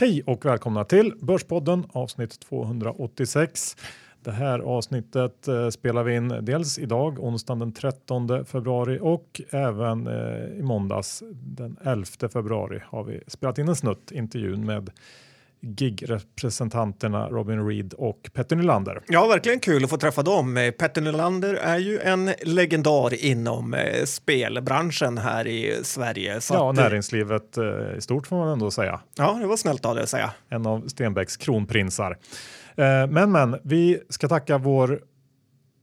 Hej och välkomna till Börspodden avsnitt 286. Det här avsnittet eh, spelar vi in dels idag onsdagen den 13 februari och även eh, i måndags den 11 februari har vi spelat in en snutt intervjun med gig-representanterna Robin Reed och Petter Nylander. Ja, verkligen kul att få träffa dem. Eh, Petter Nylander är ju en legendar inom eh, spelbranschen här i Sverige. Så ja, att, näringslivet eh, i stort får man ändå säga. Ja, det var snällt av dig att säga. En av Stenbecks kronprinsar. Men, men, vi ska tacka vår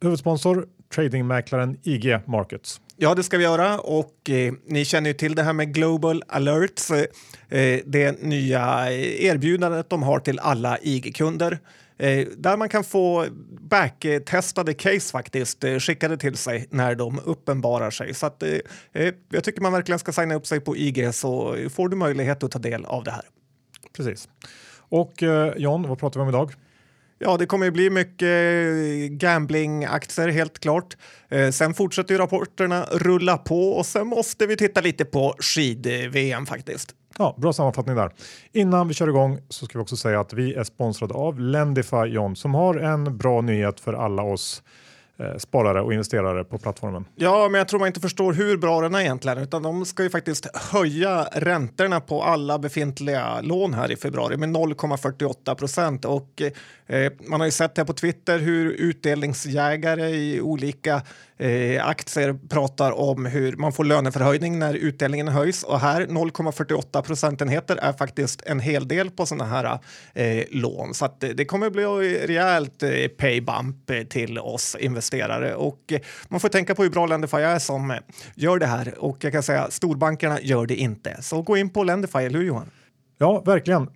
huvudsponsor tradingmäklaren IG Markets. Ja, det ska vi göra och eh, ni känner ju till det här med Global Alerts, eh, eh det nya erbjudandet de har till alla IG-kunder. Eh, där man kan få backtestade case faktiskt eh, skickade till sig när de uppenbarar sig. Så att, eh, eh jag tycker man verkligen ska signa upp sig på IG så får du möjlighet att ta del av det här. Precis. Och eh, John, vad pratar vi om idag? Ja, det kommer ju bli mycket eh, gamblingaktier helt klart. Eh, sen fortsätter ju rapporterna rulla på och sen måste vi titta lite på skid-VM faktiskt. Ja, bra sammanfattning där. Innan vi kör igång så ska vi också säga att vi är sponsrade av Lendify John som har en bra nyhet för alla oss Eh, sparare och investerare på plattformen. Ja, men jag tror man inte förstår hur bra den är egentligen, utan de ska ju faktiskt höja räntorna på alla befintliga lån här i februari med 0,48 procent och Eh, man har ju sett här på Twitter hur utdelningsjägare i olika eh, aktier pratar om hur man får löneförhöjning när utdelningen höjs och här 0,48 procentenheter är faktiskt en hel del på sådana här eh, lån så att det kommer bli rejält eh, paybump eh, till oss investerare och eh, man får tänka på hur bra Lendify är som eh, gör det här och jag kan säga storbankerna gör det inte. Så gå in på Lendify, eller hur Johan? Ja, verkligen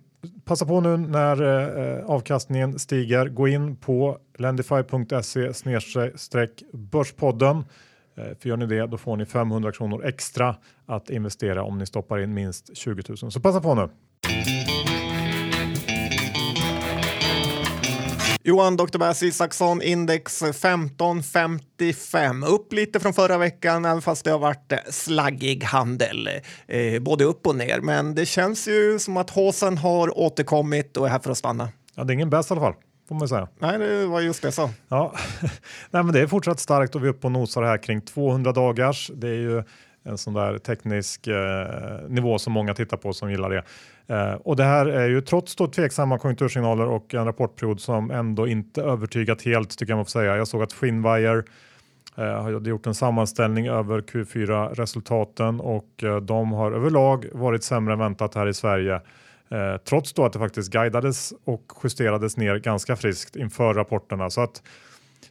passa på nu när eh, eh, avkastningen stiger. Gå in på lendify.se börspodden. Eh, för gör ni det, då får ni 500 kronor extra att investera om ni stoppar in minst 20 000. Så passa på nu. Johan Dr. Bass Isaksson, index 1555. Upp lite från förra veckan, även fast det har varit slaggig handel. Eh, både upp och ner. Men det känns ju som att håsen har återkommit och är här för att stanna. Ja, det är ingen bäst i alla fall. Får man säga. Nej, det var just det sa. Ja. Nej, men det är fortsatt starkt och vi är uppe och nosar här kring 200 dagars. Det är ju en sån där teknisk eh, nivå som många tittar på som gillar det. Eh, och det här är ju trots då tveksamma konjunktursignaler och en rapportperiod som ändå inte övertygat helt tycker jag man får säga. Jag såg att Finwire eh, har gjort en sammanställning över Q4 resultaten och eh, de har överlag varit sämre än väntat här i Sverige. Eh, trots då att det faktiskt guidades och justerades ner ganska friskt inför rapporterna. Så att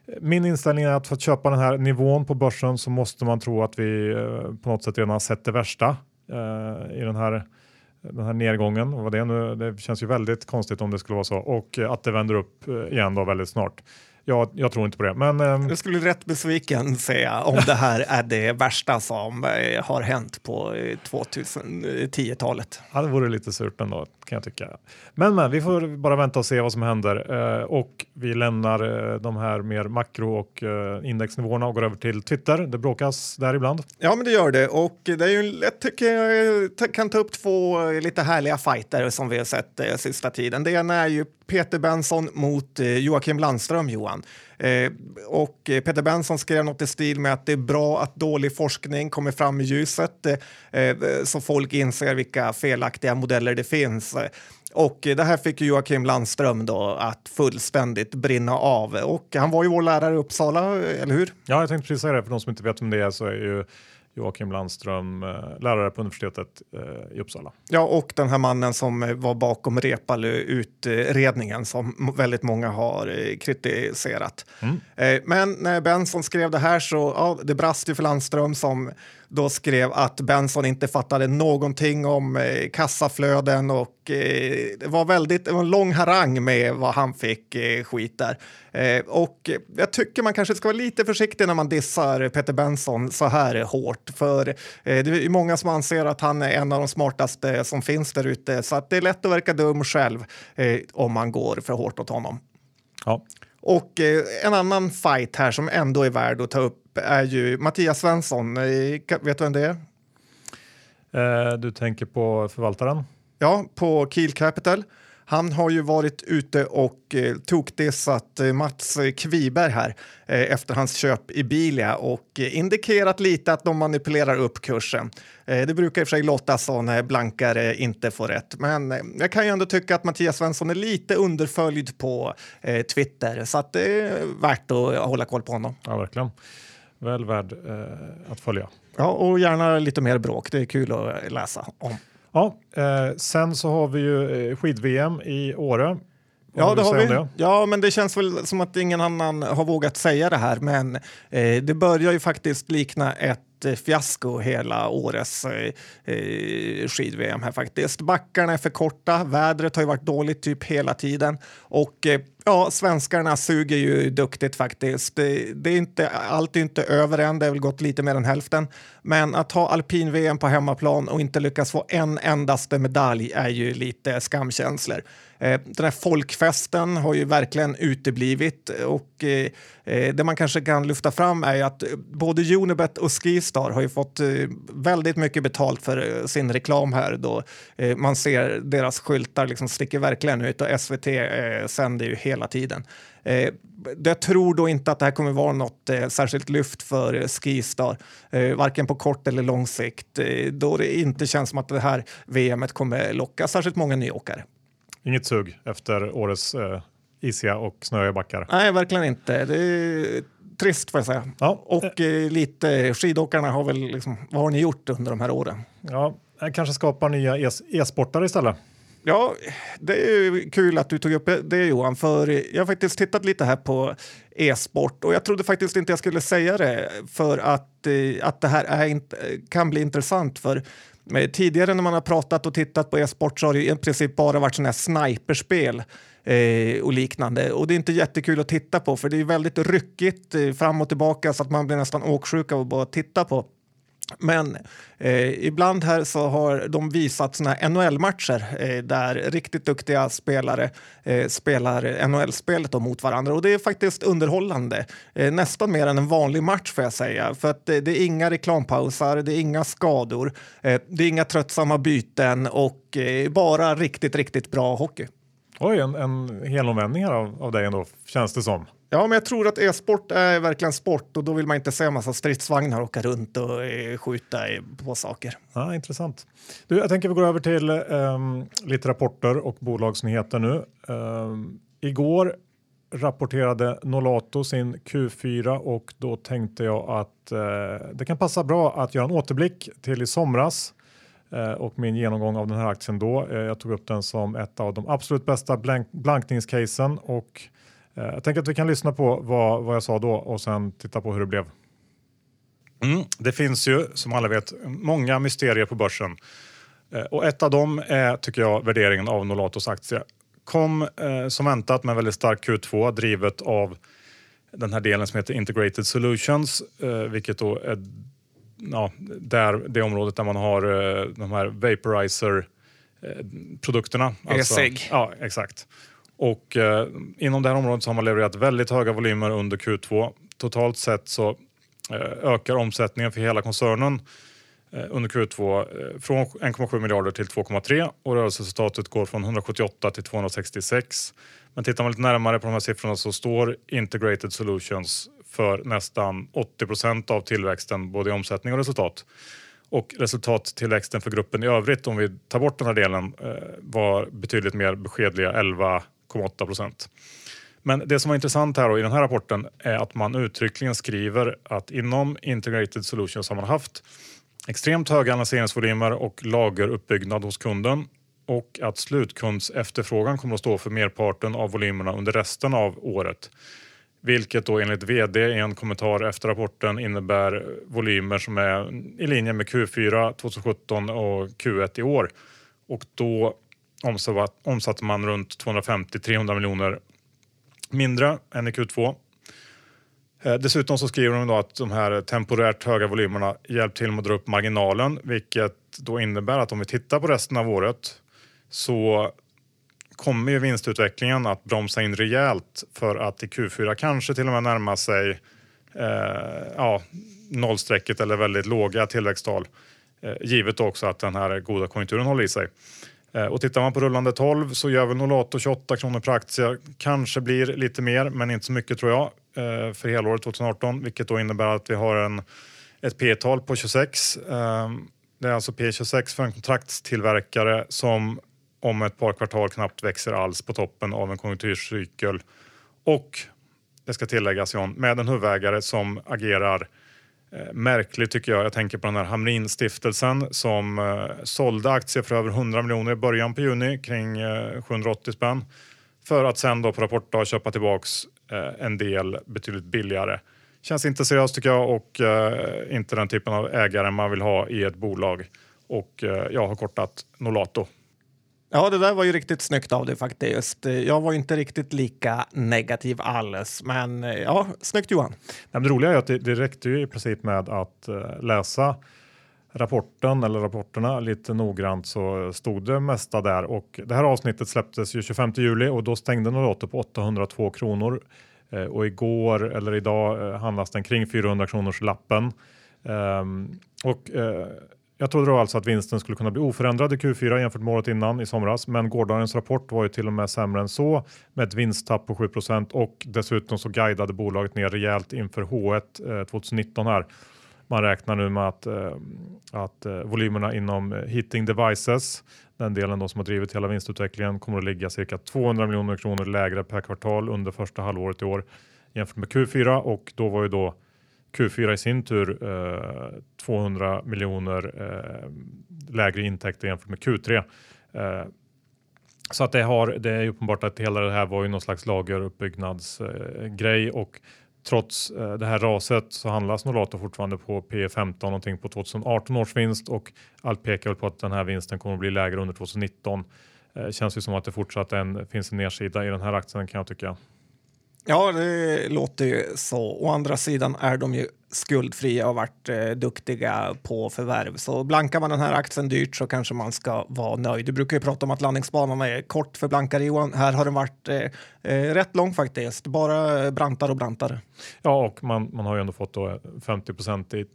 eh, min inställning är att för att köpa den här nivån på börsen så måste man tro att vi eh, på något sätt redan har sett det värsta eh, i den här, den här nedgången. Och det, nu, det känns ju väldigt konstigt om det skulle vara så och att det vänder upp eh, igen då väldigt snart. Jag, jag tror inte på det. Men, jag skulle rätt besviken säga om det här är det värsta som har hänt på 2010-talet. Ja, det vore lite surt ändå kan jag tycka. Men, men vi får bara vänta och se vad som händer eh, och vi lämnar eh, de här mer makro och eh, indexnivåerna och går över till Twitter. Det bråkas där ibland. Ja, men det gör det och det är ju jag tycker jag kan ta upp två lite härliga fighter som vi har sett eh, sista tiden. Det ena är ju Peter Benson mot eh, Joakim Landström, Johan. Eh, och eh, Peter Benson skrev något i stil med att det är bra att dålig forskning kommer fram i ljuset eh, eh så folk inser vilka felaktiga modeller det finns. Och eh, det här fick Joakim Landström då att fullständigt brinna av. Och han var ju vår lärare i Uppsala, eller hur? Ja, jag tänkte precis säga det. För de som inte vet vem det är så är ju Joakim Landström, eh, lärare på universitetet eh, i Uppsala. Ja, och den här mannen som var bakom Reepalu-utredningen som väldigt många har eh, kritiserat. Mm. Men när Benson skrev det här så ja, det brast ju för Landström som då skrev att Benson inte fattade någonting om eh, kassaflöden och eh, det var väldigt det var en lång harang med vad han fick eh, skit där. Eh, och jag tycker man kanske ska vara lite försiktig när man dissar Peter Benson så här hårt, för eh, det är många som anser att han är en av de smartaste som finns där ute, så att det är lätt att verka dum själv eh, om man går för hårt åt honom. Ja. Och eh, en annan fight här som ändå är värd att ta upp är ju Mattias Svensson. Eh, vet du vem det är? Eh, du tänker på förvaltaren? Ja, på Kiel Capital. Han har ju varit ute och eh, tokdissat eh, Mats Kviberg här eh, efter hans köp i Bilia och eh, indikerat lite att de manipulerar upp kursen. Det brukar i och för sig låta så när blankare inte får rätt, men jag kan ju ändå tycka att Mattias Svensson är lite underföljd på Twitter så att det är värt att hålla koll på honom. Ja, verkligen. Väl värd att följa. Ja, och gärna lite mer bråk. Det är kul att läsa om. Ja, eh, sen så har vi ju eh, skid-VM i Åre. Ja, det har vi. det? Ja, men det känns väl som att ingen annan har vågat säga det här, men eh, det börjar ju faktiskt likna ett fiasko hela årets eh, eh skid-VM här faktiskt. Backarna är för korta, vädret har ju varit dåligt typ hela tiden och eh, ja, svenskarna suger ju duktigt faktiskt. Det, det är inte, allt är inte över än, det har väl gått lite mer än hälften. Men att ha alpin-VM på hemmaplan och inte lyckas få en endaste medalj är ju lite skamkänslor. Eh, Den här folkfesten har ju verkligen uteblivit och eh, eh, det man kanske kan lyfta fram är ju att eh, både Unibet och Skistar har ju fått eh, väldigt mycket betalt för eh, sin reklam här då eh, man ser deras skyltar liksom sticker verkligen ut och SVT eh, sänder ju hela tiden. Eh, jag tror då inte att det här kommer vara något eh, särskilt lyft för eh, Skistar, eh, varken på kort eller lång sikt, eh, då det inte känns som att det här VMet kommer locka särskilt många nyåkare. Inget sug efter årets eh, isiga och snöiga backar. Nej, verkligen inte. Det är trist får jag säga. Ja, Och eh, lite skidåkarna har väl liksom, vad har ni gjort under de här åren? ja, kanske skapar nya e- e-sportare istället. Ja, det är kul att du tog upp det Johan, för jag har faktiskt tittat lite här på e-sport och jag trodde faktiskt inte jag skulle säga det för att, eh, att det här är kan bli intressant för tidigare när man har pratat och tittat på e-sport så har det i princip bara varit sådana här sniperspel eh, och liknande och det är inte jättekul att titta på för det är väldigt ryckigt eh, fram och tillbaka så att man blir nästan åksjuk av att bara titta på. Men eh, ibland här så har de visat såna här NHL-matcher eh, där riktigt duktiga spelare eh, spelar NHL-spelet mot varandra och det är faktiskt underhållande. Eh, nästan mer än en vanlig match får jag säga för att eh, det är inga reklampausar, det är inga skador, eh, det är inga tröttsamma byten och eh, bara riktigt, riktigt bra hockey. Oj, en, en helomvändning här av, av dig ändå, känns det som. Ja, men jag tror att e-sport är verkligen sport och då vill man inte se en massa stridsvagnar åka runt och eh, skjuta på saker. Ja, intressant. Du, jag tänker vi går över till ehm, lite rapporter och bolagsnyheter nu. Ehm, igår rapporterade Nolato sin Q4 och då tänkte jag att eh, det kan passa bra att göra en återblick till i somras eh, Eh, och min genomgång av den här aktien då. Eh, jag tog upp den som ett av de absolut bästa blank blankningscasen och eh, jag tänker att vi kan lyssna på vad, vad jag sa då och sen titta på hur det blev. Mm, det finns ju som alla vet många mysterier på börsen. Och ett av dem är, tycker jag, värderingen av Nolatos aktie. Kom eh, som väntat med en väldigt stark Q2 drivet av den här delen som heter Integrated Solutions, eh, vilket då är ja, där, det området där man har eh, de här vaporizer-produkterna. E-cigg. Ja, exakt. Och eh, inom det här området så har man levererat väldigt höga volymer under Q2. Totalt sett så eh, ökar omsättningen för hela koncernen eh, under Q2 eh, från 1,7 miljarder till 2,3 och rörelseresultatet går från 178 till 266. Men tittar man lite närmare på de här siffrorna så står Integrated Solutions för nästan 80 procent av tillväxten både i omsättning och resultat. Och resultattillväxten för gruppen i övrigt, om vi tar bort den här delen, eh, var betydligt mer beskedliga 11,8 procent. Men det som var intressant här då, i den här rapporten är att man uttryckligen skriver att inom Integrated Solutions har man haft extremt höga lanseringsvolymer och lageruppbyggnad hos kunden och att slutkundsefterfrågan kommer att stå för merparten av volymerna under resten av året. Vilket då enligt vd i en kommentar efter rapporten innebär volymer som är i linje med Q4 2017 och Q1 i år. Och då omsatte man runt 250-300 miljoner mindre än i Q2. Eh, dessutom så skriver de då att de här temporärt höga volymerna hjälpt till med att dra upp marginalen, vilket då innebär att om vi tittar på resten av året så kommer ju vinstutvecklingen att bromsa in rejält för att i Q4 kanske till och med närma sig eh, ja, nollstrecket eller väldigt låga tillväxttal. Eh, givet också att den här goda konjunkturen håller i sig. Eh, och tittar man på rullande 12 så gör väl Nolato 28 kronor per aktie. Kanske blir lite mer, men inte så mycket tror jag eh, för helåret 2018, vilket då innebär att vi har en, ett P-tal på 26. Eh, det är alltså P26 för en kontraktstillverkare som om ett par kvartal knappt växer alls på toppen av en konjunkturcykel. Och det ska tilläggas John, med en huvudägare som agerar eh, märkligt tycker jag. Jag tänker på den här Hamrin-stiftelsen som eh, sålde aktier för över 100 miljoner i början på juni, kring eh, 780 spänn. För att sen då på rapportdag köpa tillbaks eh, en del betydligt billigare. Känns inte seriöst tycker jag och eh, inte den typen av ägare man vill ha i ett bolag. Och eh, jag har kortat Nolato. Ja, det där var ju riktigt snyggt av dig faktiskt. Jag var inte riktigt lika negativ alls, men eh, ja, snyggt Johan. Det roliga är att det, det räckte ju i princip med att eh, läsa rapporten eller rapporterna lite noggrant så stod det mesta där och det här avsnittet släpptes ju 25 juli och då stängde Nolato på 802 kronor eh, och igår eller idag handlas den kring 400 kronors lappen. Um, och jag trodde då alltså att vinsten skulle kunna bli oförändrad i Q4 jämfört med året innan i somras, men gårdagens rapport var ju till och med sämre än så med ett vinsttapp på 7% och dessutom så guidade bolaget ner rejält inför H1 eh, 2019 här. Man räknar nu med att, eh, att eh, volymerna inom eh, heating devices, den delen då som har drivit hela vinstutvecklingen, kommer att ligga cirka 200 miljoner kronor lägre per kvartal under första halvåret i år jämfört med Q4 och då var ju då Q4 i sin tur eh, 200 miljoner eh, lägre intäkter jämfört med Q3. Eh, så att det, har, det är uppenbart att hela det här var ju någon slags lageruppbyggnadsgrej eh, och trots eh, det här raset så handlas Nolato fortfarande på P15 någonting på 2018 års vinst och allt pekar på att den här vinsten kommer att bli lägre under 2019. Eh, känns ju som att det fortsatt en, finns en nedsida i den här aktien kan jag tycka. Ja, det låter ju så. Å andra sidan är de ju skuldfria och varit eh, duktiga på förvärv. Så blankar man den här aktien dyrt så kanske man ska vara nöjd. Du brukar ju prata om att landningsbanan är kort för blankare Johan. Här har den varit eh, eh rätt lång faktiskt, bara brantare och brantare. Ja, och man, man har ju ändå fått då 50 i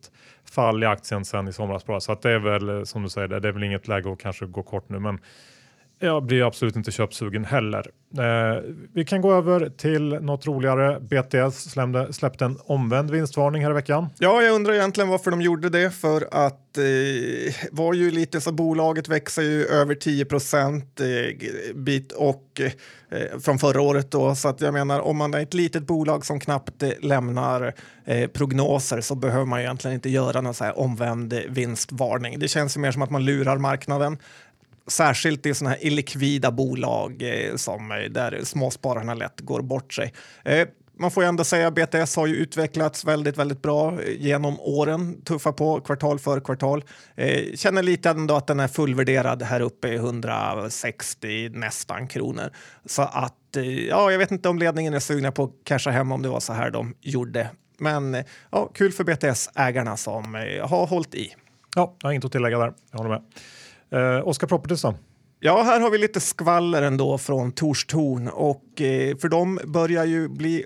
fall i aktien sen i somras. Så att det är väl eh, som du säger, det är väl inget läge att kanske gå kort nu, men jag blir absolut inte köpsugen heller. Eh, vi kan gå över till något roligare. BTS släppte, släppte en omvänd vinstvarning här i veckan. Ja, jag undrar egentligen varför de gjorde det. För att eh, var ju lite så bolaget växer ju över 10 procent eh, bit och eh, från förra året då. Så att jag menar om man är ett litet bolag som knappt eh, lämnar eh, prognoser så behöver man egentligen inte göra någon så här omvänd vinstvarning. Det känns ju mer som att man lurar marknaden särskilt i sådana här illikvida bolag eh, som, eh, där småspararna lätt går bort sig. Eh, man får ju ändå säga att BTS har ju utvecklats väldigt, väldigt bra eh, genom åren. Tuffa på kvartal för kvartal. Eh, känner lite ändå att den är fullvärderad här uppe i 160 nästan kronor. Så att eh, ja, jag vet inte om ledningen är sugna på att casha hem om det var så här de gjorde. Men eh, ja, kul för BTS-ägarna som eh, har hållit i. Ja, jag har inte att tillägga där. Jag håller med. Eh, Oscar Properties då? Ja, här har vi lite skvaller ändå från Torstorn och eh, för de börjar ju bli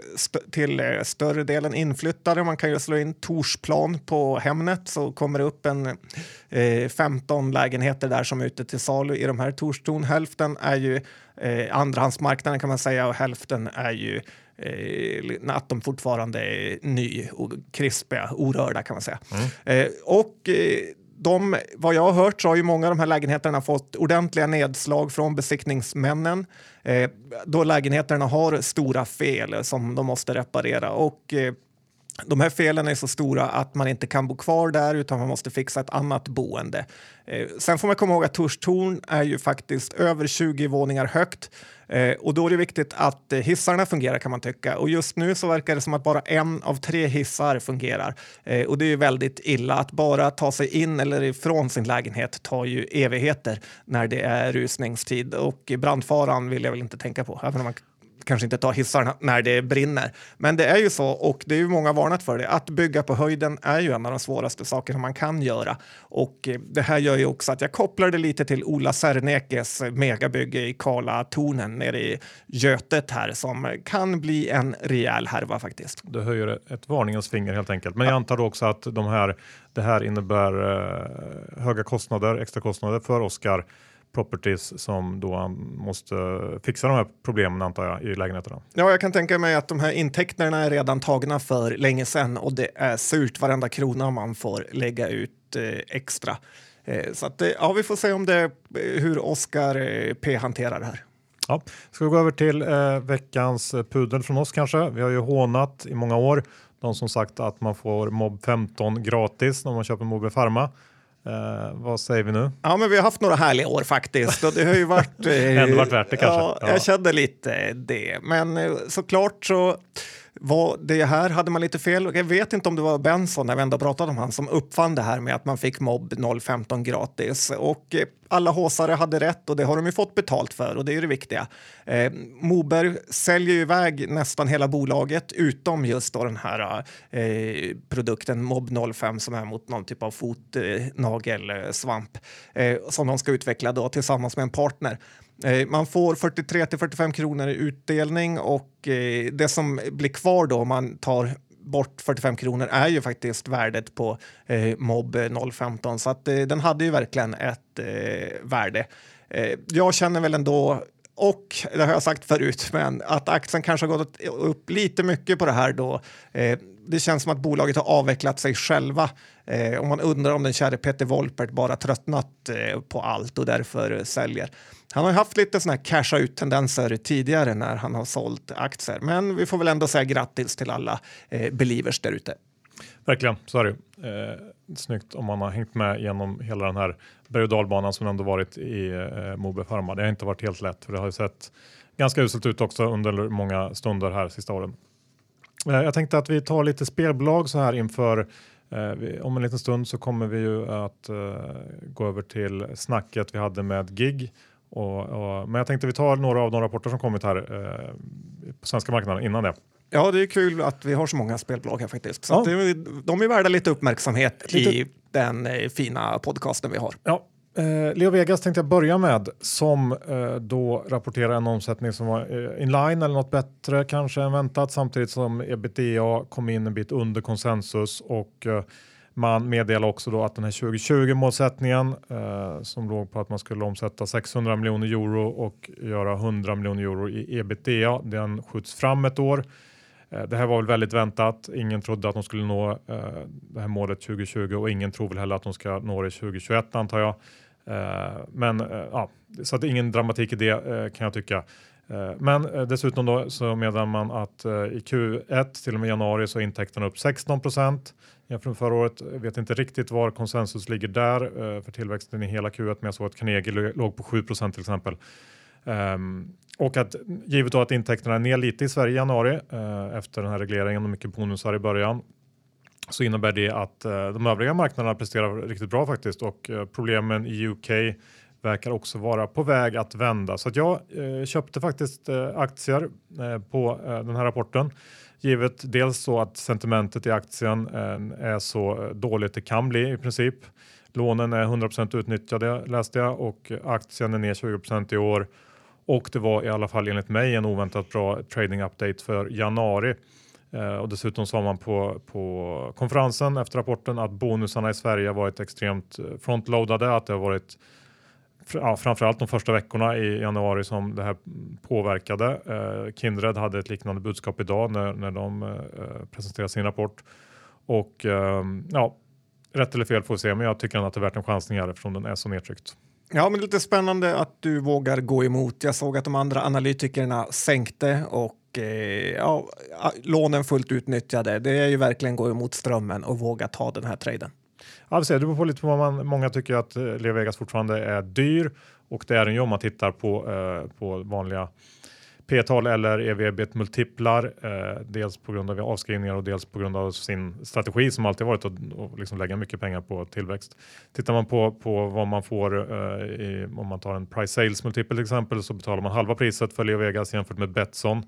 till eh, större delen inflyttade. Man kan ju slå in Torsplan på Hemnet så kommer det upp en eh, 15 lägenheter där som är ute till salu i de här Torstorn. Hälften är ju eh, andrahandsmarknaden kan man säga och hälften är ju eh, att de fortfarande är ny och krispiga, orörda kan man säga. Mm. Eh, och eh, de, vad jag har hört så har ju många av de här lägenheterna fått ordentliga nedslag från besiktningsmännen eh, då lägenheterna har stora fel som de måste reparera. Och, eh, de här felen är så stora att man inte kan bo kvar där utan man måste fixa ett annat boende. Eh, sen får man komma ihåg att Torstorn är ju faktiskt över 20 våningar högt eh, och då är det viktigt att eh, hissarna fungerar kan man tycka. Och just nu så verkar det som att bara en av tre hissar fungerar eh, och det är ju väldigt illa. Att bara ta sig in eller ifrån sin lägenhet tar ju evigheter när det är rusningstid och brandfaran vill jag väl inte tänka på, även om man kanske inte ta hissarna när det brinner. Men det är ju så, och det är ju många varnat för det, att bygga på höjden är ju en av de svåraste sakerna man kan göra. Och eh, det här gör ju också att jag kopplar det lite till Ola Sernekes megabygge i Karlatornen nere i Götet här som kan bli en rejäl härva faktiskt. Du höjer ett varningens finger helt enkelt. Men jag antar också att de här, det här innebär eh, höga kostnader, extra kostnader för Oskar properties som då måste fixa de här problemen antar jag i lägenheterna. Ja, jag kan tänka mig att de här intäkterna är redan tagna för länge sedan och det är surt varenda krona man får lägga ut eh, extra. Eh, så att, eh, ja, vi får se om det, hur Oskar eh, P hanterar det här. Ja. Ska vi gå över till eh, veckans pudel från oss kanske? Vi har ju hånat i många år de som sagt att man får Mob 15 gratis när man köper Mobi Pharma. Eh, vad säger vi nu? Ja, men vi har haft några härliga år faktiskt och det har ju varit. Eh, Ändå varit värt det kanske. Ja, ja, jag kände lite det, men eh, såklart så var det här hade man lite fel. Jag vet inte om det var Benson, när vi ändå pratade om han, som uppfann det här med att man fick mobb 015 gratis. Och eh, alla håsare hade rätt och det har de ju fått betalt för och det är det viktiga. Eh, Moberg säljer ju iväg nästan hela bolaget utom just då den här eh, produkten Mob 05 som är mot någon typ av fotnagelsvamp eh, som de ska utveckla då tillsammans med en partner. Eh, man får 43 till 45 kronor i utdelning och eh, det som blir kvar då om man tar bort 45 kronor är ju faktiskt värdet på eh, Mob 015 så att eh, den hade ju verkligen ett värde. jag känner väl ändå och det har jag sagt förut, men att aktien kanske har gått upp lite mycket på det här då. Eh, det känns som att bolaget har avvecklat sig själva. Eh, och man undrar om den käre Peter Wolpert bara tröttnat eh, på allt och därför säljer. Han har haft lite såna här casha ut tendenser tidigare när han har sålt aktier, men vi får väl ändå säga grattis till alla eh, believers där ute. Verkligen, så är det. Eh, snyggt om man har hängt med genom hela den här berg och dalbanan som ändå varit i eh, Mobe Pharma. Det har inte varit helt lätt för det har ju sett ganska uselt ut också under många stunder här sista åren. Eh, jag tänkte att vi tar lite spelbolag så här inför eh, om en liten stund så kommer vi ju att eh, gå över till snacket vi hade med GIG och, och, men jag tänkte vi tar några av de rapporter som kommit här eh, på svenska marknaden innan det. Ja, det är kul att vi har så många spelbolag här faktiskt. Så ja. det, de är värda lite uppmärksamhet lite... i den eh, fina podcasten vi har. Ja. Eh, Leo Vegas tänkte jag börja med som eh, då rapporterar en omsättning som var eh, inline eller något bättre kanske än väntat samtidigt som ebitda kom in en bit under konsensus och eh, man meddelar också då att den här 2020 målsättningen eh, som låg på att man skulle omsätta 600 miljoner euro och göra 100 miljoner euro i ebitda. Den skjuts fram ett år. Eh, det här var väl väldigt väntat. Ingen trodde att de skulle nå eh, det här målet 2020 och ingen tror väl heller att de ska nå det 2021 antar jag. Eh, men eh, ja, så att ingen dramatik i det eh, kan jag tycka. Eh, men eh, dessutom då så meddelar man att eh, i Q1 till och med januari så är intäkterna upp 16 jämfört med förra året. Jag vet inte riktigt var konsensus ligger där eh, för tillväxten i hela Q1 men jag såg att Carnegie låg på 7% till exempel. Um, och att givet då att intäkterna är ner lite i Sverige i januari eh, efter den här regleringen och mycket bonusar i början så innebär det att eh, de övriga marknaderna presterar riktigt bra faktiskt och problemen i UK verkar också vara på väg att vända. Så att jag köpte faktiskt aktier på den här rapporten givet dels så att sentimentet i aktien eh, är så dåligt det kan bli i princip. Lånen är 100% utnyttjade läste jag och aktien är ner 20% i år och det var i alla fall enligt mig en oväntat bra trading update för januari. Eh, och dessutom sa man på, på konferensen efter rapporten att bonusarna i Sverige varit extremt eh, frontloadade, att det har varit ja, framförallt de första veckorna i januari som det här påverkade. Eh, Kindred hade ett liknande budskap idag när, när de eh, presenterade sin rapport. Och eh, ja, rätt eller fel får vi se, men jag tycker att det är värt en chansning här eftersom den är så nedtryckt. Ja, men lite spännande att du vågar gå emot. Jag såg att de andra analytikerna sänkte och eh, ja, lånen fullt utnyttjade. Det är ju verkligen gå emot strömmen och våga ta den här traden. Ja, det beror på lite på vad man, många tycker att eh, Leo Vegas fortfarande är dyr och det är den ju om man tittar på, eh, på vanliga P-tal eller ev-ebit-multiplar, eh, dels på grund av avskrivningar och dels på grund av sin strategi som alltid varit att, att liksom lägga mycket pengar på tillväxt. Tittar man på, på vad man får eh, i, om man tar en price sales multipel till exempel så betalar man halva priset för Leo Vegas jämfört med Betsson.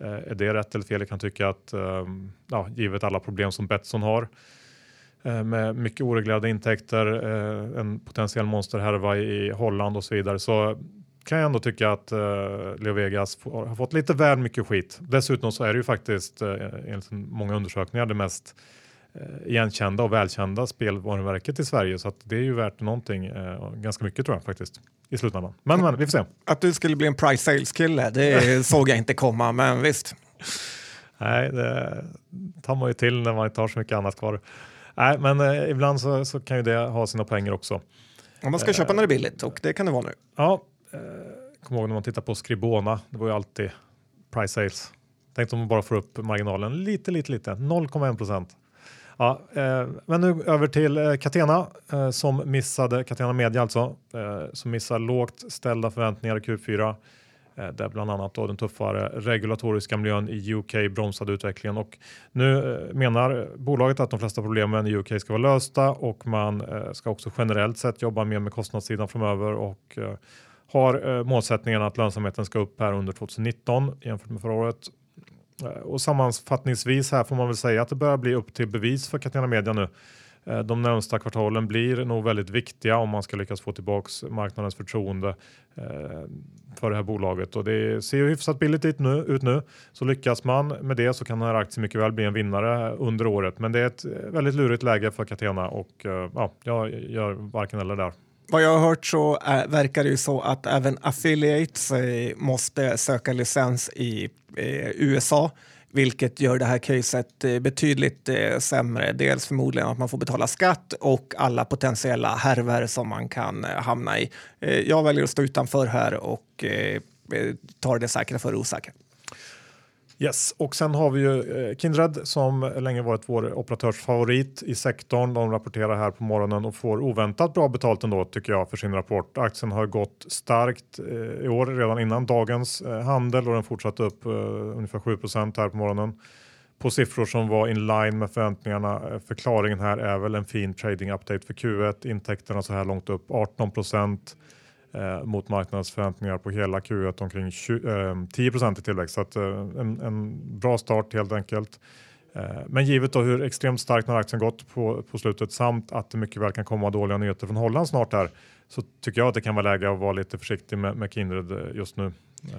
Eh, är det rätt eller fel? Jag kan tycka att ehm, ja, givet alla problem som Betsson har eh, med mycket oreglerade intäkter, eh, en potentiell monsterhärva i Holland och så vidare så kan jag ändå tycka att uh, Leo Vegas har fått lite väl mycket skit. Dessutom så är det ju faktiskt uh, enligt många undersökningar det mest eh, igenkända och välkända spelvarumärket i Sverige så att det är ju värt någonting eh, ganska mycket tror jag faktiskt i slutändan. Men, men vi får se. Att du skulle bli en price sales kille, det såg jag inte komma, men visst. Nej, det tar man ju till när man inte har så mycket annat kvar. Nej, men eh, ibland så, så, kan ju det ha sina poänger också. Om man ska köpa när det är billigt och det kan det vara nu. Ja, eh, kom ihåg när man tittar på Skribona, det var ju alltid price sales. Tänk om man bara får upp marginalen lite, lite, lite, 0,1 procent. Ja, eh, men nu över till eh, Catena eh, som missade, Catena Media alltså, eh, som missar lågt ställda förväntningar i Q4 eh, Eh, där bland annat då den tuffare regulatoriska miljön i UK bromsade utvecklingen och nu eh, menar bolaget att de flesta problemen i UK ska vara lösta och man eh, ska också generellt sett jobba mer med kostnadssidan framöver och har målsättningen att lönsamheten ska upp här under 2019 jämfört med förra året och sammanfattningsvis här får man väl säga att det börjar bli upp till bevis för Catena Media nu. Eh, de närmsta kvartalen blir nog väldigt viktiga om man ska lyckas få tillbaks marknadens förtroende eh, för det här bolaget och det ser ju hyfsat billigt ut nu. Så lyckas man med det så kan den här aktien mycket väl bli en vinnare under året. Men det är ett eh, väldigt lurigt läge för Catena och ja, jag gör varken eller där. Vad jag har hört så är, verkar det ju så att även affiliates måste söka licens i eh, USA vilket gör det här caset eh, betydligt eh, sämre. Dels förmodligen att man får betala skatt och alla potentiella härver som man kan eh, hamna i. Jag väljer att stå utanför här och tar det säkra för det osäkra. Yes, och sen har vi ju eh, Kindred som länge varit vår operatörsfavorit i sektorn. De rapporterar här på morgonen och får oväntat bra betalt ändå tycker jag för sin rapport. Aktien har gått starkt eh, i år redan innan dagens eh, handel och den fortsatte upp ungefär 7% här på morgonen på siffror som var in line med förväntningarna. Förklaringen här är väl en fin trading update för Q1. Intäkterna så här långt upp 18 eh, mot marknadsförväntningar på hela Q1 omkring 20, eh, 10 i tillväxt. Så att, eh, en, en, bra start helt enkelt. Eh, men givet då hur extremt starkt den aktien gått på, på slutet samt att det mycket väl kan komma dåliga nyheter från Holland snart här så tycker jag att det kan vara läge att vara lite försiktig med, med Kindred eh, just nu. Eh,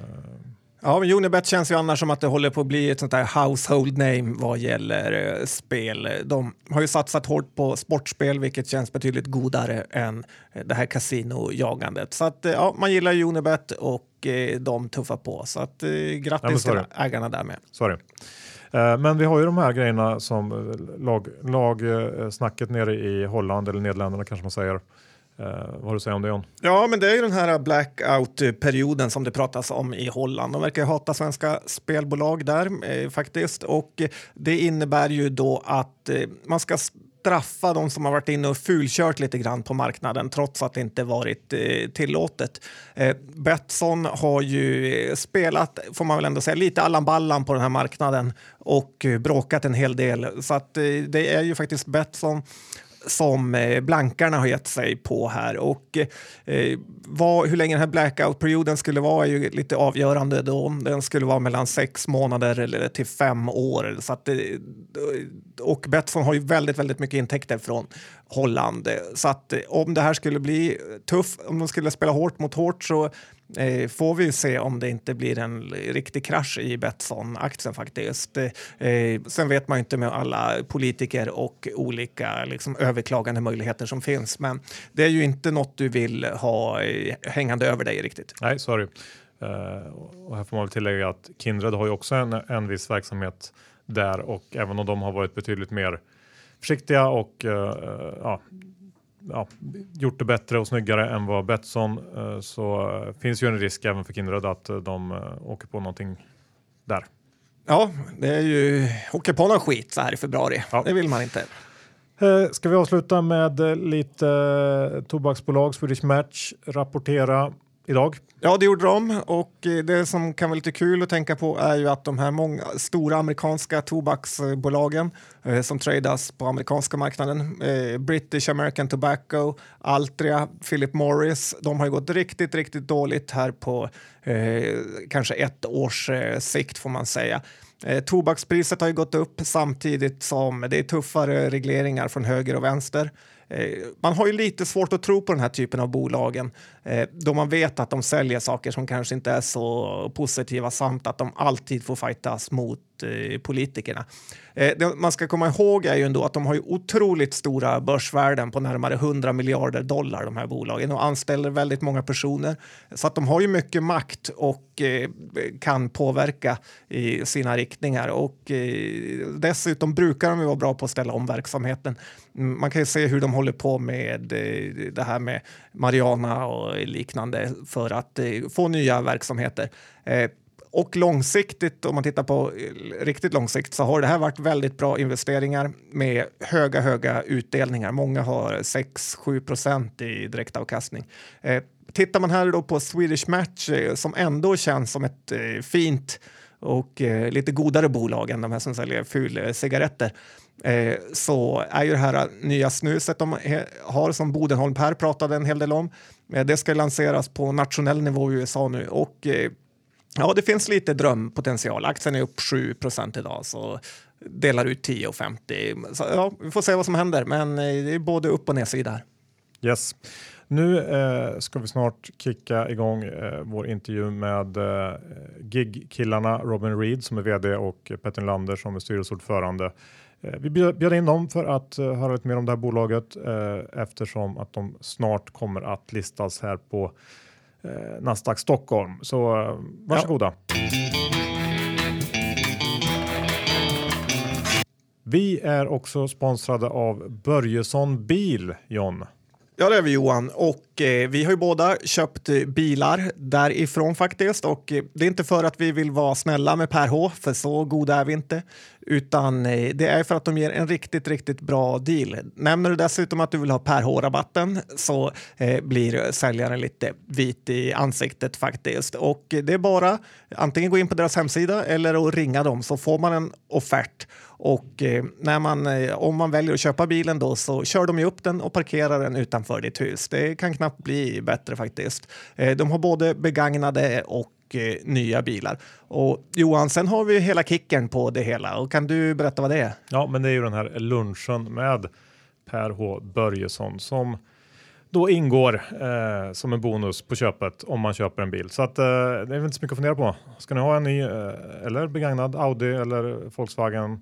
Ja, men Unibet känns ju annars som att det håller på att bli ett sånt där household name vad gäller eh, spel. De har ju satsat hårt på sportspel, vilket känns betydligt godare än eh, det här kasinojagandet. Så att eh, ja, man gillar Unibet och eh, de tuffar på. Så att eh, grattis ja, till ägarna där med. Sorry. Eh, men vi har ju de här grejerna som lag, lagsnacket nere i Holland eller Nederländerna kanske man säger. Uh, vad har du att säga om det John? Ja, men det är ju den här blackout-perioden som det pratas om i Holland. De verkar hata svenska spelbolag där eh, faktiskt och det innebär ju då att eh, man ska straffa de som har varit inne och fulkört lite grann på marknaden trots att det inte varit eh, tillåtet. Eh, Betsson har ju eh, spelat, får man väl ändå säga, lite Allan Ballan på den här marknaden och eh, bråkat en hel del. Så att eh, det är ju faktiskt Betsson som eh, blankarna har gett sig på här. Och eh, vad, hur länge den här blackout-perioden skulle vara är ju lite avgörande då. Den skulle vara mellan sex månader eller till fem år. Så att, eh, och Betsson har ju väldigt, väldigt mycket intäkter från Holland. Så att eh, om det här skulle bli tufft, om de skulle spela hårt mot hårt så eh, får vi se om det inte blir en riktig krasch i Betsson-aktien faktiskt. Eh, sen vet man inte med alla politiker och olika liksom, överklagande möjligheter som finns, men det är ju inte något du vill ha eh, hängande över dig riktigt. Nej, sorry. Uh, och här får man väl tillägga att Kindred har ju också en, en viss verksamhet där och även om de har varit betydligt mer försiktiga och uh, ja, ja, gjort det bättre och snyggare än vad Betsson eh, så finns ju en risk även för Kindred att eh, de eh, åker på någonting där. Ja, det är ju åker på någon skit så här i februari. Ja. Det vill man inte. Ska vi avsluta med lite tobaksbolag, Swedish Match rapportera idag. Ja, det gjorde de och eh, det som kan vara lite kul att tänka på är ju att de här många stora amerikanska tobaksbolagen eh, som tradas på amerikanska marknaden, eh, British American Tobacco, Altria, Philip Morris, de har ju gått riktigt, riktigt dåligt här på eh, kanske ett års eh, sikt får man säga. Eh, tobakspriset har ju gått upp samtidigt som det är tuffare regleringar från höger och vänster. Eh, man har ju lite svårt att tro på den här typen av bolagen eh, då man vet att de säljer saker som kanske inte är så positiva samt att de alltid får fightas mot eh, politikerna. Eh, det man ska komma ihåg är ju ändå att de har ju otroligt stora börsvärden på närmare 100 miljarder dollar, de här bolagen, och anställer väldigt många personer. Så att de har ju mycket makt och eh, kan påverka i sina riktningar. Och eh, dessutom brukar de ju vara bra på att ställa om verksamheten. Man kan ju se hur de håller på med eh, det här med Mariana och liknande för att eh, få nya verksamheter. Eh, och långsiktigt, om man tittar på riktigt långsiktigt, så har det här varit väldigt bra investeringar med höga, höga utdelningar. Många har 6-7 procent i direktavkastning. Eh, tittar man här då på Swedish Match eh, som ändå känns som ett eh, fint och eh, lite godare bolag än de här som säljer fulcigaretter eh, så är ju det här nya snuset de har som Bodenholm Per pratade en hel del om. Eh, det ska lanseras på nationell nivå i USA nu och eh, Ja, det finns lite drömpotential. Aktien är upp 7% idag, så delar ut 10,50. Så ja, vi får se vad som händer, men eh, det är både upp och nedsida här. Yes. Nu eh, ska vi snart kicka igång eh, vår intervju med eh, gig-killarna Robin Reed som är vd och Petter Lander som är styrelseordförande. Eh, vi bjöd in dem för att eh, höra lite mer om det här bolaget eh, eftersom att de snart kommer att listas här på Nasdaq Stockholm. Så varsågoda. Ja. Vi är också sponsrade av Börjesson Bil, John. Ja, det är vi Johan och eh, vi har ju båda köpt eh, bilar därifrån faktiskt och eh, det är inte för att vi vill vara snälla med Per H, för så goda är vi inte, utan eh, det är för att de ger en riktigt, riktigt bra deal. Nämner du dessutom att du vill ha Per H-rabatten så eh, blir säljaren lite vit i ansiktet faktiskt och det är bara antingen gå in på deras hemsida eller att ringa dem så får man en offert och eh, när man, eh, om man väljer att köpa bilen då så kör de ju upp den och parkerar den utanför ditt hus. Det kan knappt bli bättre faktiskt. Eh, de har både begagnade och nya bilar. Och Johan, sen har vi hela kicken på det hela och kan du berätta vad det är? Ja, men det är ju den här lunchen med Per H Börjesson som då ingår eh, som en bonus på köpet om man köper en bil. Så att, eh, det är inte så mycket att fundera på. Ska ni ha en ny eh, eller begagnad Audi eller Volkswagen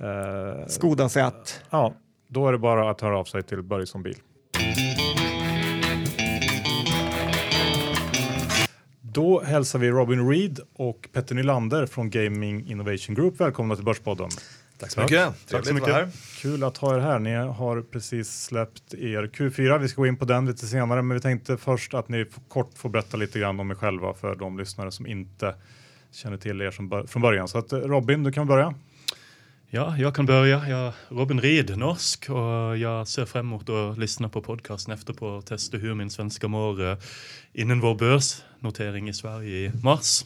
Eh, Skoda Seat. Ja, då är det bara att höra av sig till Börjesson Bil. Då hälsar vi Robin Reed och Petter Nylander från Gaming Innovation Group välkomna till Börspodden. Tack så mycket. Tack så mycket. Här. Kul att ha er här. Ni har precis släppt er Q4. Vi ska gå in på den lite senare, men vi tänkte först att ni kort får berätta lite grann om er själva för de lyssnare som inte känner till er från början. Så att Robin, du kan börja. Ja, jag kan börja. Jag är Robin Reed, norsk, och jag ser fram emot att lyssna på podcasten efter på och testa hur min svenska mår eh, innan vår börsnotering i Sverige i mars.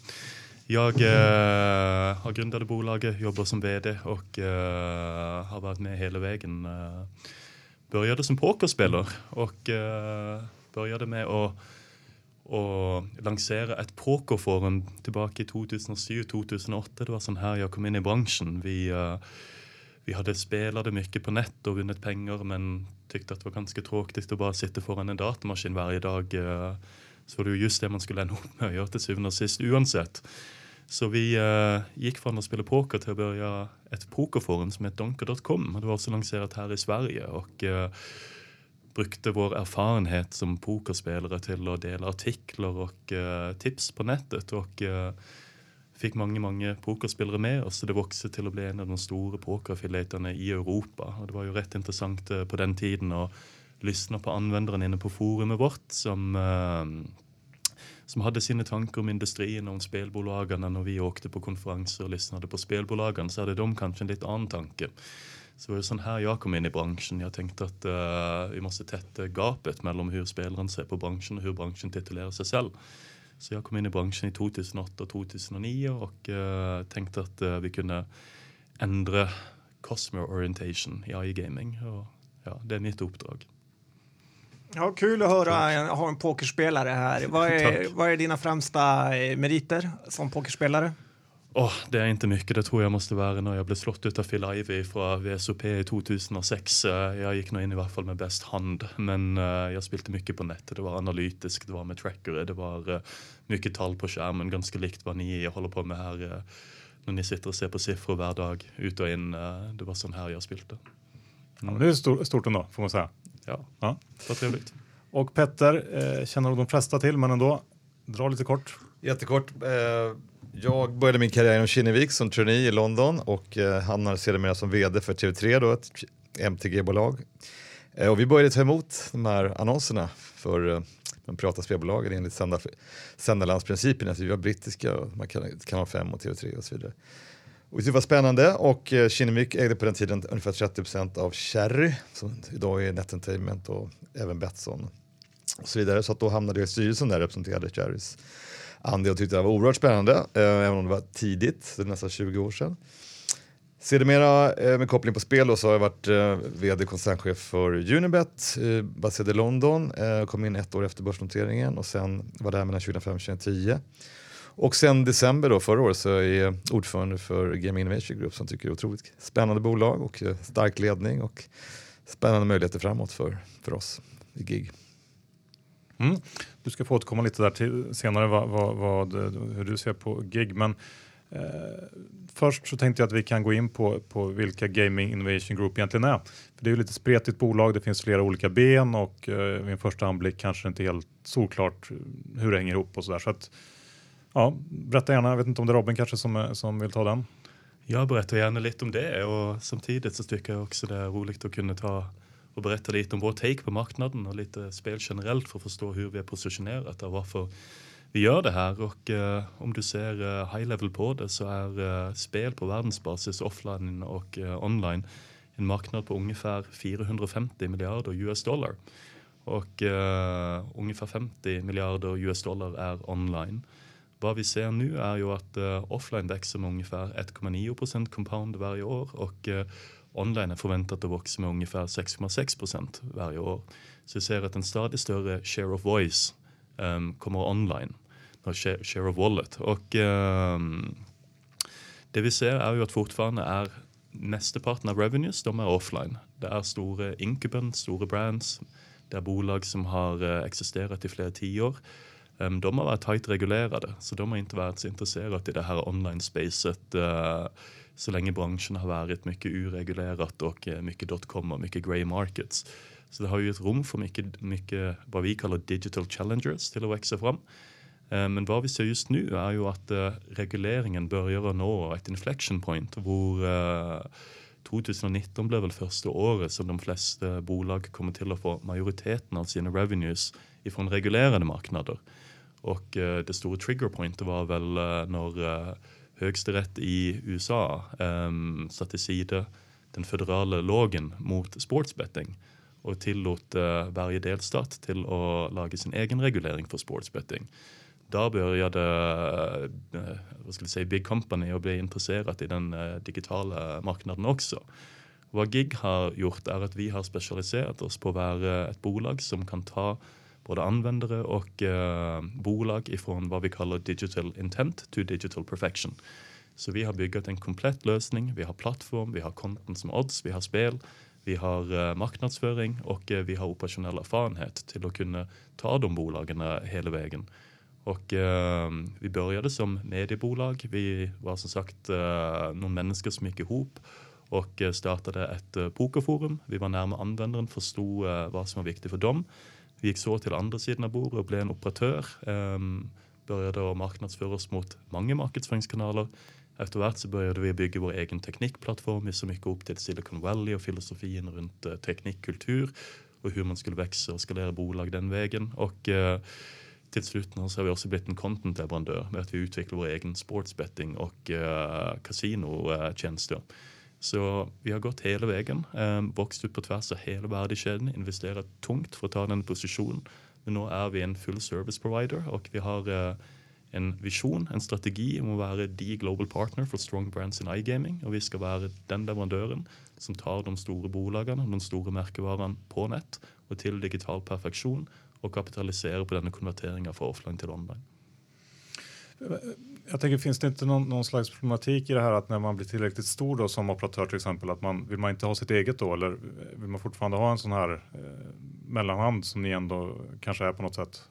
Jag eh, har grundat bolaget, jobbar som vd och eh, har varit med hela vägen. Eh, började som pokerspelare och eh, började med att och lansere ett pokerforum tillbaka i 2007-2008. Det var sånn här jag kom in i branschen. Vi, uh, vi hade spelade mycket på nett och vunnit pengar men tyckte att det var ganska tråkigt att bara sitta foran en datamaskin varje dag. Uh, så det var just det man skulle ende opp med å göra till syvende och sist oavsett. Så vi eh, uh, gick från att spela poker till att börja ett pokerforum som heter Donker.com. Det var också lanserat här i Sverige. och brukte vår erfarenhet som pokerspelare till att dela artiklar och uh, tips på nätet och uh, fick många, många pokerspelare med oss. Så det växte till att bli en av de stora pokeraffilaterna i Europa. Och det var ju rätt intressant uh, på den tiden att lyssna på användaren inne på forumet vårt som som hade sina tankar om industrin och om spelbolagen. När vi åkte på konferenser och lyssnade på spelbolagen så hade de kanske en lite annan tanke. Så det var sån här jag kom in i branschen. Jag tänkte att uh, vi måste tätta gapet mellan hur spelaren ser på branschen och hur branschen titulerar sig själv. Så jag kom in i branschen i 2008 och 2009 och uh, tänkte att uh, vi kunde ändra customer orientation i AI gaming. Och, ja, det är mitt uppdrag. Ja, kul att höra Jag har en pokerspelare här. Vad är, vad är dina främsta meriter som pokerspelare? Oh, det är inte mycket, det tror jag måste vara när jag blev slått ut av Phil Ivey från VSOP i 2006. Eh, jag gick nog in i alla fall med bäst hand, men uh, jag spelade mycket på nätet. Det var analytiskt, det var med tracker, det var uh, mycket tal på skärmen, ganska likt vad ni håller på med här uh, när ni sitter och ser på siffror varje dag, ut och in. det var sån här jag spelade. Mm. Ja, det är stort, stort ändå, får man säga. Ja, ja. det var trevligt. Och Petter eh, känner de flesta till, men ändå, dra lite kort. Jättekort. Eh, jag började min karriär inom Kinnevik som trainee i London och eh, hamnade sedermera som vd för TV3, då, ett MTG-bolag. Eh, och vi började ta emot de här annonserna för eh, de privata spelbolagen enligt sändarlandsprincipen. Alltså vi var brittiska, och man kan, kanal 5 och TV3 och så vidare. Och det var spännande och eh, Kinnevik ägde på den tiden ungefär 30% av Cherry som idag är Net Entertainment och även Betsson och så vidare. Så att då hamnade jag i styrelsen där och representerade Cherrys andel tyckte det var oerhört spännande, eh, även om det var tidigt, det är nästan 20 år sedan. Sedermera eh, med koppling på spel då, så har jag varit eh, vd koncernchef för Unibet, eh, baserad i London, eh, kom in ett år efter börsnoteringen och sen var där mellan 2005 och 2010. Och sen december då, förra året så är jag ordförande för Game Innovation Group som tycker det är otroligt spännande bolag och eh, stark ledning och spännande möjligheter framåt för, för oss i GIG. Mm. Du ska få återkomma lite där till senare vad, vad, vad, eh, hur du ser på gig. Men eh, först så tänkte jag att vi kan gå in på, på vilka Gaming Innovation Group egentligen är. För det är ju lite spretigt bolag, det finns flera olika ben och eh, vid en första anblick kanske inte helt solklart hur det hänger ihop och sådär. Så att, ja, berätta gärna, jag vet inte om det är Robin kanske som, som vill ta den? Jag berättar gärna lite om det och samtidigt så tycker jag också det är roligt att kunna ta och berätta lite om vår take på marknaden och lite spel generellt för att förstå hur vi är positionerat och varför vi gör det här. Och eh, om du ser eh, high level på det så är eh, spel på världsbasis offline och eh, online en marknad på ungefär 450 miljarder US dollar. Och eh, ungefär 50 miljarder US dollar är online. Vad vi ser nu är ju att eh, offline växer med ungefär 1,9 procent compound varje år och online är förväntat att växa med ungefär 6,6 procent varje år. Så vi ser att en stadigt större share of voice um, kommer online, share, share of wallet. Och um, det vi ser är ju att fortfarande är mesteparten av revenues de är offline. Det är stora inkuben, stora brands, det är bolag som har eh, existerat i flera tio år. Ehm, de har varit tajt reglerade, så de har inte varit så intresserade i det här online-spacet. Eh, så länge branschen har varit mycket ureglerat och eh, mycket dotcom och mycket grey markets. Så det har ju ett rum för mycket, mycket vad vi kallar digital challengers till att växa fram. Ehm, men vad vi ser just nu är ju att eh, regleringen börjar att nå ett inflection point hvor 2019 blev väl första året som de flesta bolag kommer till att få majoriteten av sina revenues ifrån reglerade marknader. Och eh, det stora triggerpointet var väl eh, när eh, Högsterett i USA um, satte sida den federala lagen mot sportsbetting och tillåt varje delstat till att laga sin egen reglering för sportsbetting. Där började vad ska vi säga, Big Company att bli intresserat i den digitala marknaden också. Vad GIG har gjort är att vi har specialiserat oss på att vara ett bolag som kan ta både användare och eh, bolag ifrån vad vi kallar digital intent to digital perfection. Så vi har byggt en komplett lösning. Vi har plattform, vi har content som odds, vi har spel, vi har eh, marknadsföring och eh, vi har operationell erfarenhet till att kunna ta de bolagen eh, hela vägen. Och eh, vi började som mediebolag. Vi var som sagt eh, några människor som gick ihop och eh, startade ett pokerforum. Vi var närmare användaren, förstod vad som var viktigt för dem. Vi gick så till andra sidan av bordet och blev en operatör. Um, började att marknadsföra oss mot många marknadsföringskanaler. Efterhvert så började vi bygga vår egen teknikplattform. Vi så mycket upp till Silicon Valley och filosofin runt uh, teknikkultur och hur man skulle växa och skalera bolag den vägen. Och uh, till slut så har vi också blivit en contentleverantör med att vi utvecklar vår egen sportsbetting och eh, uh, kasinotjänster. Uh, så vi har gått hela vägen, eh, vuxit upp på tvärs av hela värdekedjan, investerat tungt för att ta den positionen. Men nu är vi en full service provider och vi har eh, en vision, en strategi om att vara the global partner för strong brands in iGaming och vi ska vara den leverandören som tar de stora bolagen och de stora märkevarorna på nät och till digital perfektion och kapitaliserar på denna konverteringen från offline till online. Eh, jag tänker, finns det inte någon, någon, slags problematik i det här att när man blir tillräckligt stor då som operatör till exempel, att man vill man inte ha sitt eget då eller vill man fortfarande ha en sån här eh, mellanhand som ni ändå kanske är på något sätt?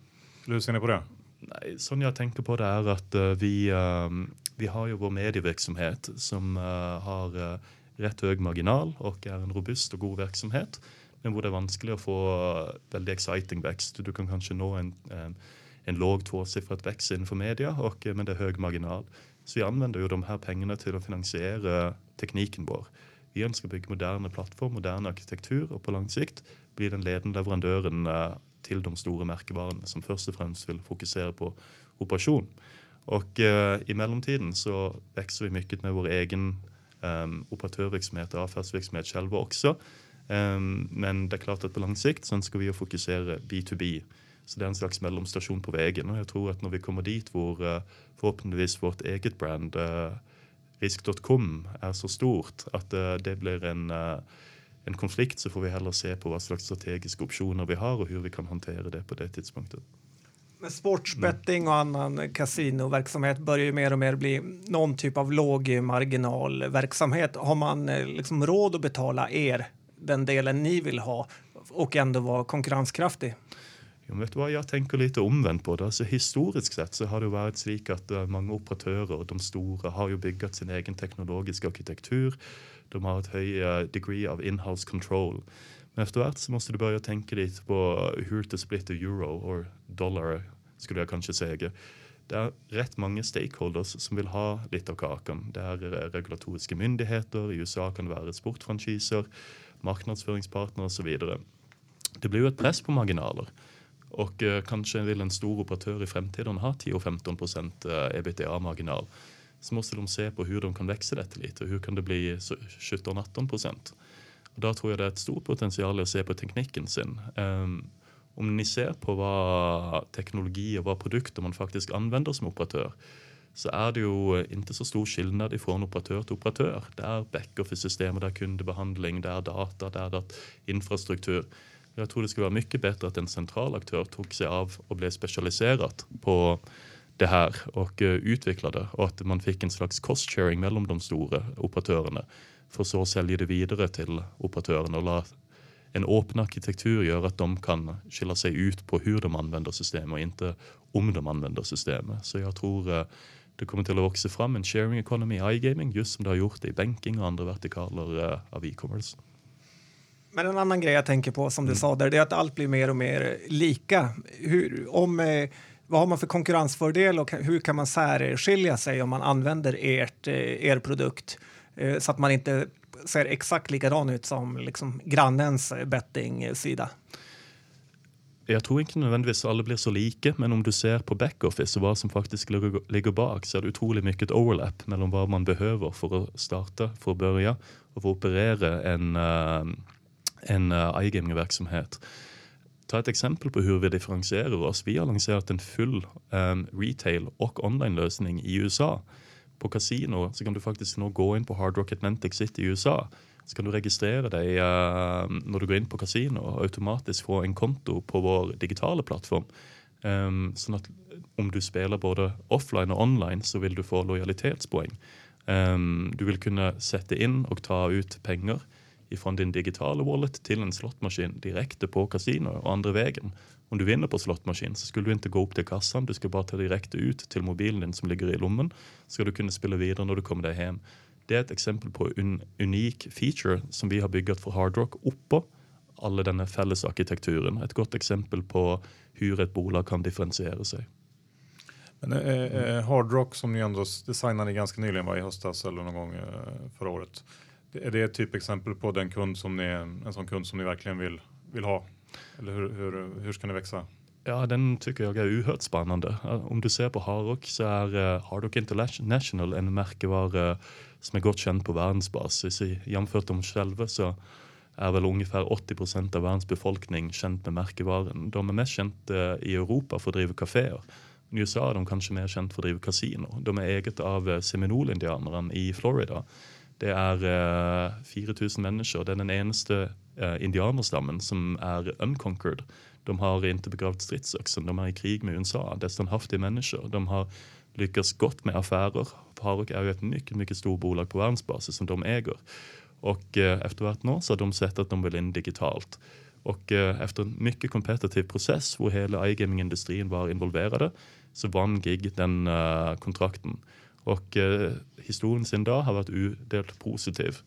Hur ser ni på det? Nej, som jag tänker på det är att uh, vi, uh, vi har ju vår medieverksamhet som uh, har uh, rätt hög marginal och är en robust och god verksamhet. Men hvor det är vanskelig att få väldigt exciting växt. Du kan kanske nå en, en, en låg tvåsiffrad växt inför media, och, eh, men det är hög marginal. Så vi använder ju de här pengarna till att finansiera tekniken vår. Vi önskar bygga moderna plattform, modern arkitektur och på lång sikt bli den ledande leverantören eh, till de stora märkevarorna som först och främst vill fokusera på operation. Och eh, i mellantiden så växer vi mycket med vår egen ehm, um, operatörverksamhet och affärsverksamhet själva också. Um, men det är klart att på lång sikt så ska vi fokusera B2B. Så det är en slags mellanstation på vägen och jag tror att när vi kommer dit vår eh, förhoppningsvis vårt eget brand eh, uh, risk.com är så stort att uh, det blir en en konflikt så får vi hellre se på vad slags strategiska optioner vi har och hur vi kan hantera det på det tidspunktet. Men sportsbetting och annan kasinoverksamhet börjar ju mer och mer bli någon typ av låg marginalverksamhet. Har man liksom råd att betala er den delen ni vill ha och ändå vara konkurrenskraftig? Ja, vet du vad, jag tänker lite omvänt på det. Alltså, historiskt sett så har det varit så att eh, många operatörer, de stora, har ju byggt sin egen teknologiska arkitektur de har ett högre eh, degree of in-house control. Men efterhvert så måste du börja tänka lite på hur det splitter euro och dollar skulle jag kanske säga. Det är rätt många stakeholders som vill ha lite av kakan. Det är eh, regulatoriska myndigheter, i USA kan det vara sportfranchiser, marknadsföringspartner och så vidare. Det blir ju ett press på marginaler. Och eh, kanske vill en stor operatör i framtiden ha 10-15 procent eh, ebitda-marginal så måste de se på hur de kan växa detta lite. Hur kan det bli 17-18 procent? Och där tror jag det är ett stort potential att se på tekniken sin. Um, ehm, om ni ser på vad teknologi och vad produkter man faktiskt använder som operatör så är det ju inte så stor skillnad ifrån operatör till operatör. Det är backoffice-system, det är kundebehandling, det är data, det är infrastruktur. Jag tror det skulle vara mycket bättre att en central aktör tog sig av och blev specialiserad på det här och uh, utvecklade och att man fick en slags cost sharing mellan de stora operatörerna för så säljer det vidare till operatörerna och en öppen arkitektur gör att de kan skilja sig ut på hur de använder systemet och inte om de använder systemet. Så jag tror uh, det kommer till att växa fram en sharing economy i iGaming just som det har gjort i banking och andra vertikaler uh, av e-commerce. Men en annan grej jag tänker på som du mm. sa där, det är att allt blir mer och mer lika. Hur, om eh, vad har man för konkurrensfördel och hur kan man särskilja sig om man använder ert, eh, er produkt eh, så att man inte ser exakt likadan ut som liksom grannens betting-sida? Jag tror inte nödvändigtvis alla blir så lika, men om du ser på backoffice och vad som faktiskt ligger bak så är det otroligt mycket overlap mellan vad man behöver för att starta, för att börja och för att operera en, uh, en uh, iGaming-verksamhet. Ta ett exempel på hur vi differentierar oss. Vi har lanserat en full um, retail och online-lösning i USA. På kasino så kan du faktiskt nu gå in på Hard Rock Atlantic City i USA. Så kan du registrera dig uh, när du går in på kasino och automatiskt få en konto på vår digitala plattform. Ehm, um, så att om du spelar både offline och online så vill du få lojalitetspoäng. Um, du vill kunna sätta in och ta ut pengar ifrån din digitala wallet till en slottmaskin direkt på kasino och andra vägen. Om du vinner på slottmaskin så skulle du inte gå upp till kassan, du ska bara ta direkt ut till mobilen din som ligger i lommen. Ska du kunna spela vidare när du kommer dig hem. Det är ett exempel på en unik feature som vi har byggt för Hardrock uppå alla denna fällesarkitekturen. Ett gott exempel på hur ett bolag kan differentiera sig. Men eh, eh, Hardrock som ni ändå designade ganska nyligen var i höstas eller någon gång eh, förra året. Är det ett typexempel på den kund som ni, en sån kund som ni verkligen vill, vill ha? Eller hur, hur, hur ska ni växa? Ja, den tycker jag är oerhört spännande. Eh, om du ser på Harrock så är eh, uh, Harrock International en märkevara eh, som är gott känd på världsbasis. Jämfört med dem själva så är väl ungefär 80 procent av världens befolkning känt med märkevaran. De är mest känt i Europa för att driva kaféer. I USA är de kanske mer känt för att driva kasino. De är eget av Seminole-indianerna i Florida det är uh, 4000 människor. Det är den enaste uh, eh, indianerstammen som är unconquered. De har inte begravt stridsöxen. De är i krig med USA. Det är standhaftiga människor. De har lyckats gott med affärer. Parok är ju ett mycket, mycket stort bolag på världsbasis som de äger. Och eh, efter vart nå så har de sett att de vill in digitalt. Och eh, efter en mycket kompetitiv process där hela iGaming-industrin var involverade så vann GIG den uh, kontrakten. Och eh, historien sin dag har varit udelt positiv.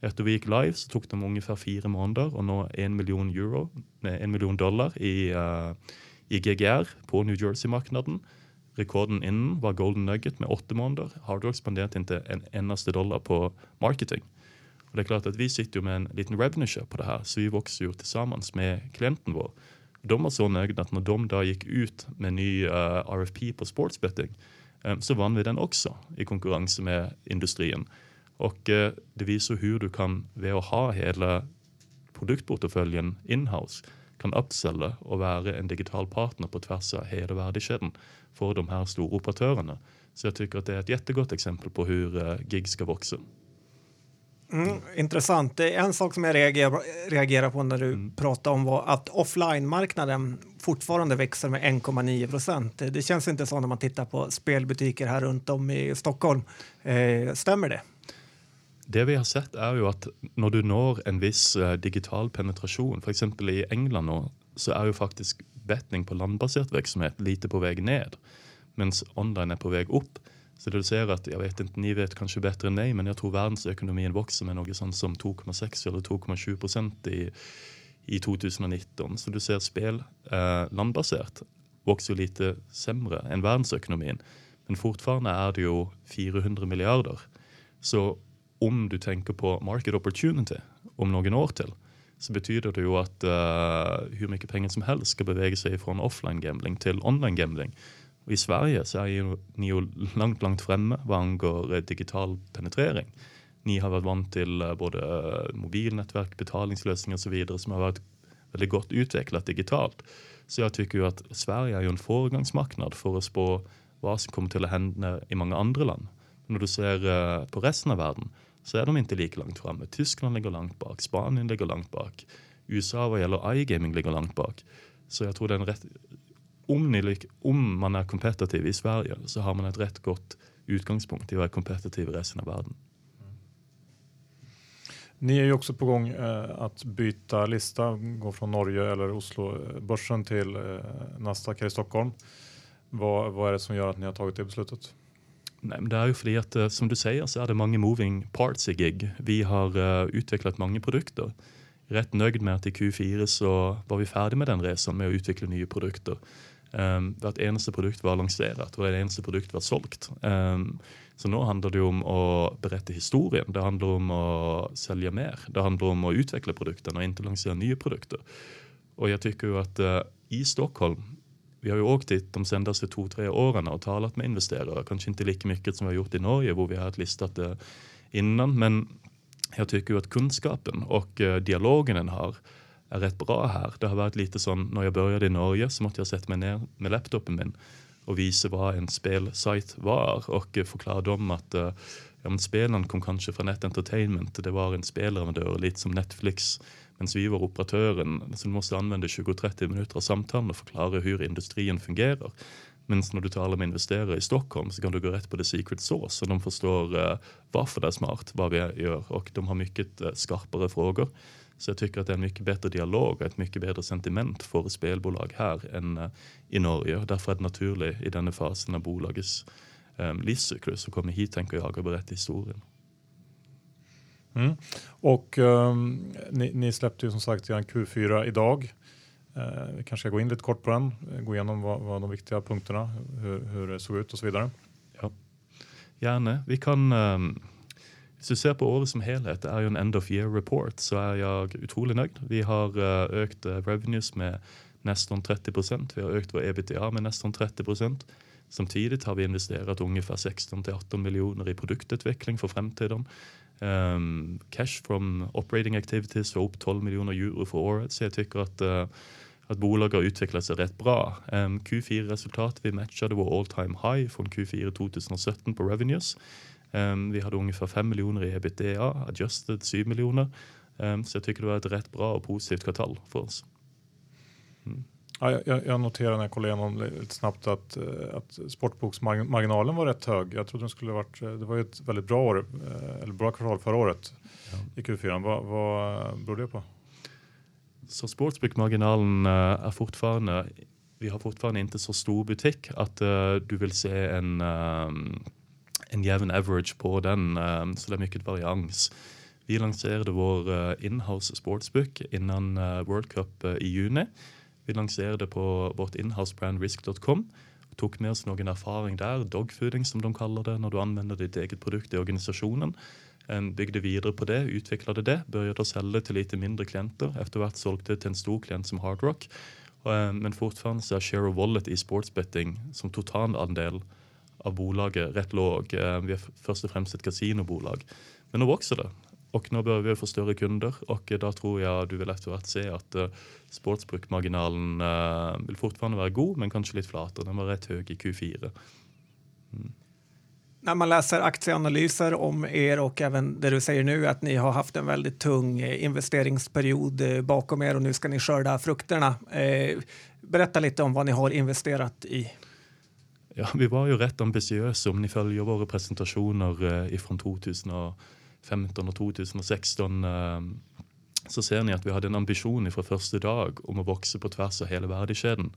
Efter vi gick live så tog de ungefär fyra månader och nå en miljon euro, nej, en miljon dollar i, uh, i GGR på New Jersey-marknaden. Rekorden innan var Golden Nugget med åtta månader. Hardrock spenderade inte en endaste dollar på marketing. Och det är klart att vi sitter ju med en liten revenue share på det här, så vi växer ju tillsammans med klienten vår. De var så nöjda att när de då gick ut med ny eh, uh, RFP på sportsbetting Eh, så vann vi den också i konkurrens med industrin. Och eh, det visar hur du kan, ved att ha hela produktportföljen inhouse, kan upsella och vara en digital partner på tvärs av hela värdekedjan för de här stora operatörerna. Så jag tycker att det är ett jättegott exempel på hur eh, gig ska växa. Mm, intressant. Det är en sak som jag reagerar, på när du mm. pratar om var att offline-marknaden fortfarande växer med 1,9 procent. Det känns inte så när man tittar på spelbutiker här runt om i Stockholm. Eh, stämmer det? Det vi har sett är ju att när du når en viss uh, digital penetration, för exempel i England nu, så är ju faktiskt bettning på landbaserad verksamhet lite på väg ned, medan online är på väg upp. Så det ser att, jag vet inte, ni vet kanske bättre än mig, men jag tror världsekonomin växer med något sånt som 2,6 eller 2,7 procent i, i 2019. Så du ser spel eh, landbaserat växer lite sämre än världsekonomin. Men fortfarande är det ju 400 miljarder. Så om du tänker på market opportunity om några år till så betyder det ju att uh, hur mycket pengar som helst ska beväga sig från offline gambling till online gambling. Och I Sverige så är ni ju långt, långt framme vad angår eh, digital penetrering. Ni har varit vant till eh, både eh, mobilnätverk, betalningslösningar och så vidare som har varit väldigt gott utvecklat digitalt. Så jag tycker ju att Sverige är ju en föregångsmarknad för att spå vad som kommer till att hända i många andra länder. Men när du ser på resten av världen så är de inte lika långt framme. Tyskland ligger långt bak, Spanien ligger långt bak, USA vad gäller iGaming ligger långt bak. Så jag tror det är en rätt om, ni, om man är kompetitiv i Sverige så har man ett rätt gott utgångspunkt i att vara kompetitiv i resten av världen. Ni är ju också på gång eh, att byta lista, gå från Norge eller Oslo-börsen till eh, Nasdaq här i Stockholm. Vad, vad är det som gör att ni har tagit det beslutet? Nej, men det är ju för att eh, som du säger så är det många moving parts i GIG. Vi har uh, utvecklat många produkter. Rätt nöjd med att i Q4 så var vi färdiga med den resan med att utveckla nya produkter. Ehm, um, hvert eneste produkt var lanserat och det eneste produkt var sålt. Um, ehm, så nu handlar det om att berätta historien. Det handlar om att sälja mer. Det handlar om att utveckla produkten och inte lansera nya produkter. Och jag tycker ju att uh, i Stockholm, vi har ju åkt dit de senaste två, tre åren och talat med investerare. Kanske inte lika mycket som vi har gjort i Norge, där vi har listat det innan. Men jag tycker ju att kunskapen och uh, dialogen den har är rätt bra här. Det har varit lite som när jag började i Norge så måste jag sätta mig ner med laptopen min och visa vad en spelsajt var och eh, förklara dem att uh, ja, spelen kom kanske från Net Entertainment. Det var en spelleverantör, lite som Netflix. Men vi var operatören, så du måste använda 20-30 minuter av samtal och förklara hur industrin fungerar. Men när du talar med investerare i Stockholm så kan du gå rätt på the secret source och de förstår uh, varför det är smart, vad vi gör och de har mycket uh, skarpare frågor. Så jag tycker att det är en mycket bättre dialog och ett mycket bättre sentiment för spelbolag här än uh, i Norge. Därför är det naturligt i denna fasen av bolagets um, livscyklus att komma hit tänker jag och berätta historien. Mm. Och um, ni, ni, släppte ju som sagt en Q4 idag. Uh, vi kanske ska gå in lite kort på den, gå igenom vad, vad de viktiga punkterna, hur, hur det såg ut och så vidare. Ja, gärna. Vi kan um, Hvis du ser på året som helhet, det er jo en end of year report, så er jeg utrolig nøyd. Vi har eh, økt eh, revenues med nesten 30% Vi har økt vår EBTA med nesten 30% Samtidigt har vi investerat ungefär 16-18 miljoner i produktutveckling för framtiden. Um, ehm, cash from operating activities var upp 12 miljoner euro för året, så jag tycker att, uh, eh, att bolaget har utvecklat sig rätt bra. Ehm, um, Q4-resultat, vi matchade vår all time high från Q4 2017 på revenues. Um, vi hade ungefär 5 miljoner i ebitda, adjusted 7 miljoner. Um, så jag tycker det var ett rätt bra och positivt kvartal för oss. Mm. Ja, jag, jag noterar när jag kollade igenom lite snabbt att, eh, att sportboksmarginalen var rätt hög. Jag trodde den skulle varit, det var ju ett väldigt bra år, eh, eller bra kvartal förra året ja. i Q4. Vad, vad beror det på? Så sportsbookmarginalen eh, är fortfarande, vi har fortfarande inte så stor butik att du vill se en, um, en jämn average på den, ehm, så det är mycket varians. Vi lanserade vår eh, inhouse sportsbook innan eh, World Cup eh, i juni. Vi lanserade på vårt inhouse-brand risk.com. Tog med oss någon erfaring där, dogfooding som de kallar det, när du använder ditt eget produkt i organisationen. Ehm, byggde vidare på det, utvecklade det, började sälja till lite mindre klienter. Efterhvert sålde till en stor klient som Hard Rock. Ehm, men fortfarande så är share of wallet i sportsbetting som totalandel av bolaget rätt låg. Eh, vi är först och främst ett kasinobolag. Men nu växer det. Och nu börjar vi få större kunder och eh, då tror jag du vill efterhvert se att eh, sportsbruksmarginalen sportsbrukmarginalen vill fortfarande vara god men kanske lite flatare. Den var rätt hög i Q4. Mm. När man läser aktieanalyser om er och även det du säger nu att ni har haft en väldigt tung investeringsperiod bakom er och nu ska ni skörda frukterna. Berätta lite om vad ni har investerat i. Ja, vi var ju rätt ambitiösa om ni följer våra presentationer eh, ifrån 2015 och 2016 eh, så ser ni att vi hade en ambition från första dag om att växa på tvärs av hela värdekedjan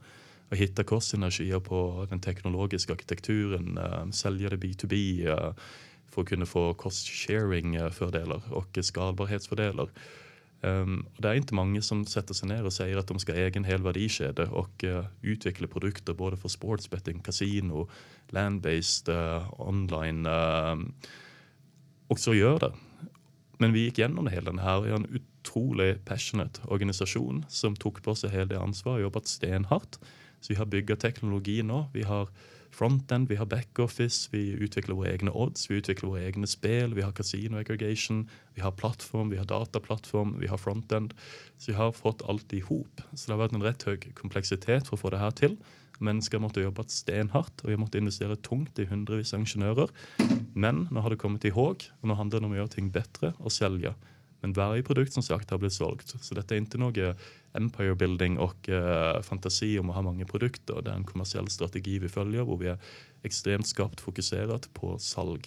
och hitta kostenergier på den teknologiska arkitekturen, eh, sälja det B2B eh, för att kunna få cost sharing eh, fördelar och skalbarhetsfördelar. Um, och det är inte många som sätter sig ner och säger att de ska ha egen hel värdekedja och uh, utveckla produkter både för sportsbetting, casino, land-based, uh, online. Uh, och så gör det. Men vi gick igenom hela den här. Vi en otroligt passionate organisation som tog på sig hela det ansvaret och jobbat stenhårt. Så vi har byggt teknologi nu. Vi har frontend, vi har backoffice, vi utvecklar våra egna odds, vi utvecklar våra egna spel, vi har casino aggregation, vi har plattform, vi har dataplattform, vi har frontend. Så vi har fått allt ihop. Så det har varit en rätt hög komplexitet för att få det här till. Mennesker måtte jobba stenhardt, og jag måtte investere tungt i hundrevis av ingeniører. Men nå har det kommet i håg, og nå handler det om å gjøre ting bedre og selge. Men varje produkt som sagt har blivit sålt. Så detta är inte något empire building och uh, fantasi om att ha många produkter. Det är en kommersiell strategi vi följer där vi är extremt skarpt fokuserat på salg.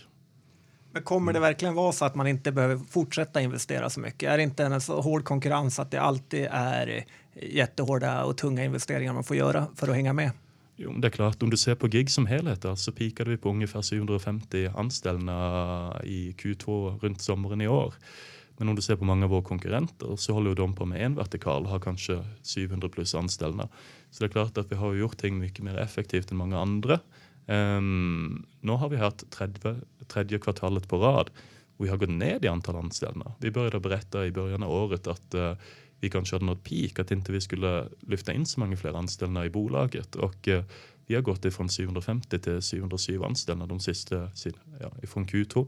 Men kommer det verkligen vara så att man inte behöver fortsätta investera så mycket? Är det inte en så hård konkurrens att det alltid är jättehårda och tunga investeringar man får göra för att hänga med? Jo, det är klart, om du ser på gig som helhet så pikade vi på ungefär 750 anställda i Q2 runt sommaren i år. Men om du ser på många av våra konkurrenter så håller de på med en vertikal och har kanske 700 plus anställda. Så det är klart att vi har gjort ting mycket mer effektivt än många andra. Um, nu har vi haft tredje, tredje kvartalet på rad och vi har gått ned i antal anställda. Vi började berätta i början av året att uh, vi kanske hade nått peak, att inte vi skulle lyfta in så många fler anställda i bolaget. Och uh, vi har gått ifrån 750 till 707 anställda de sista, ja, ifrån Q2.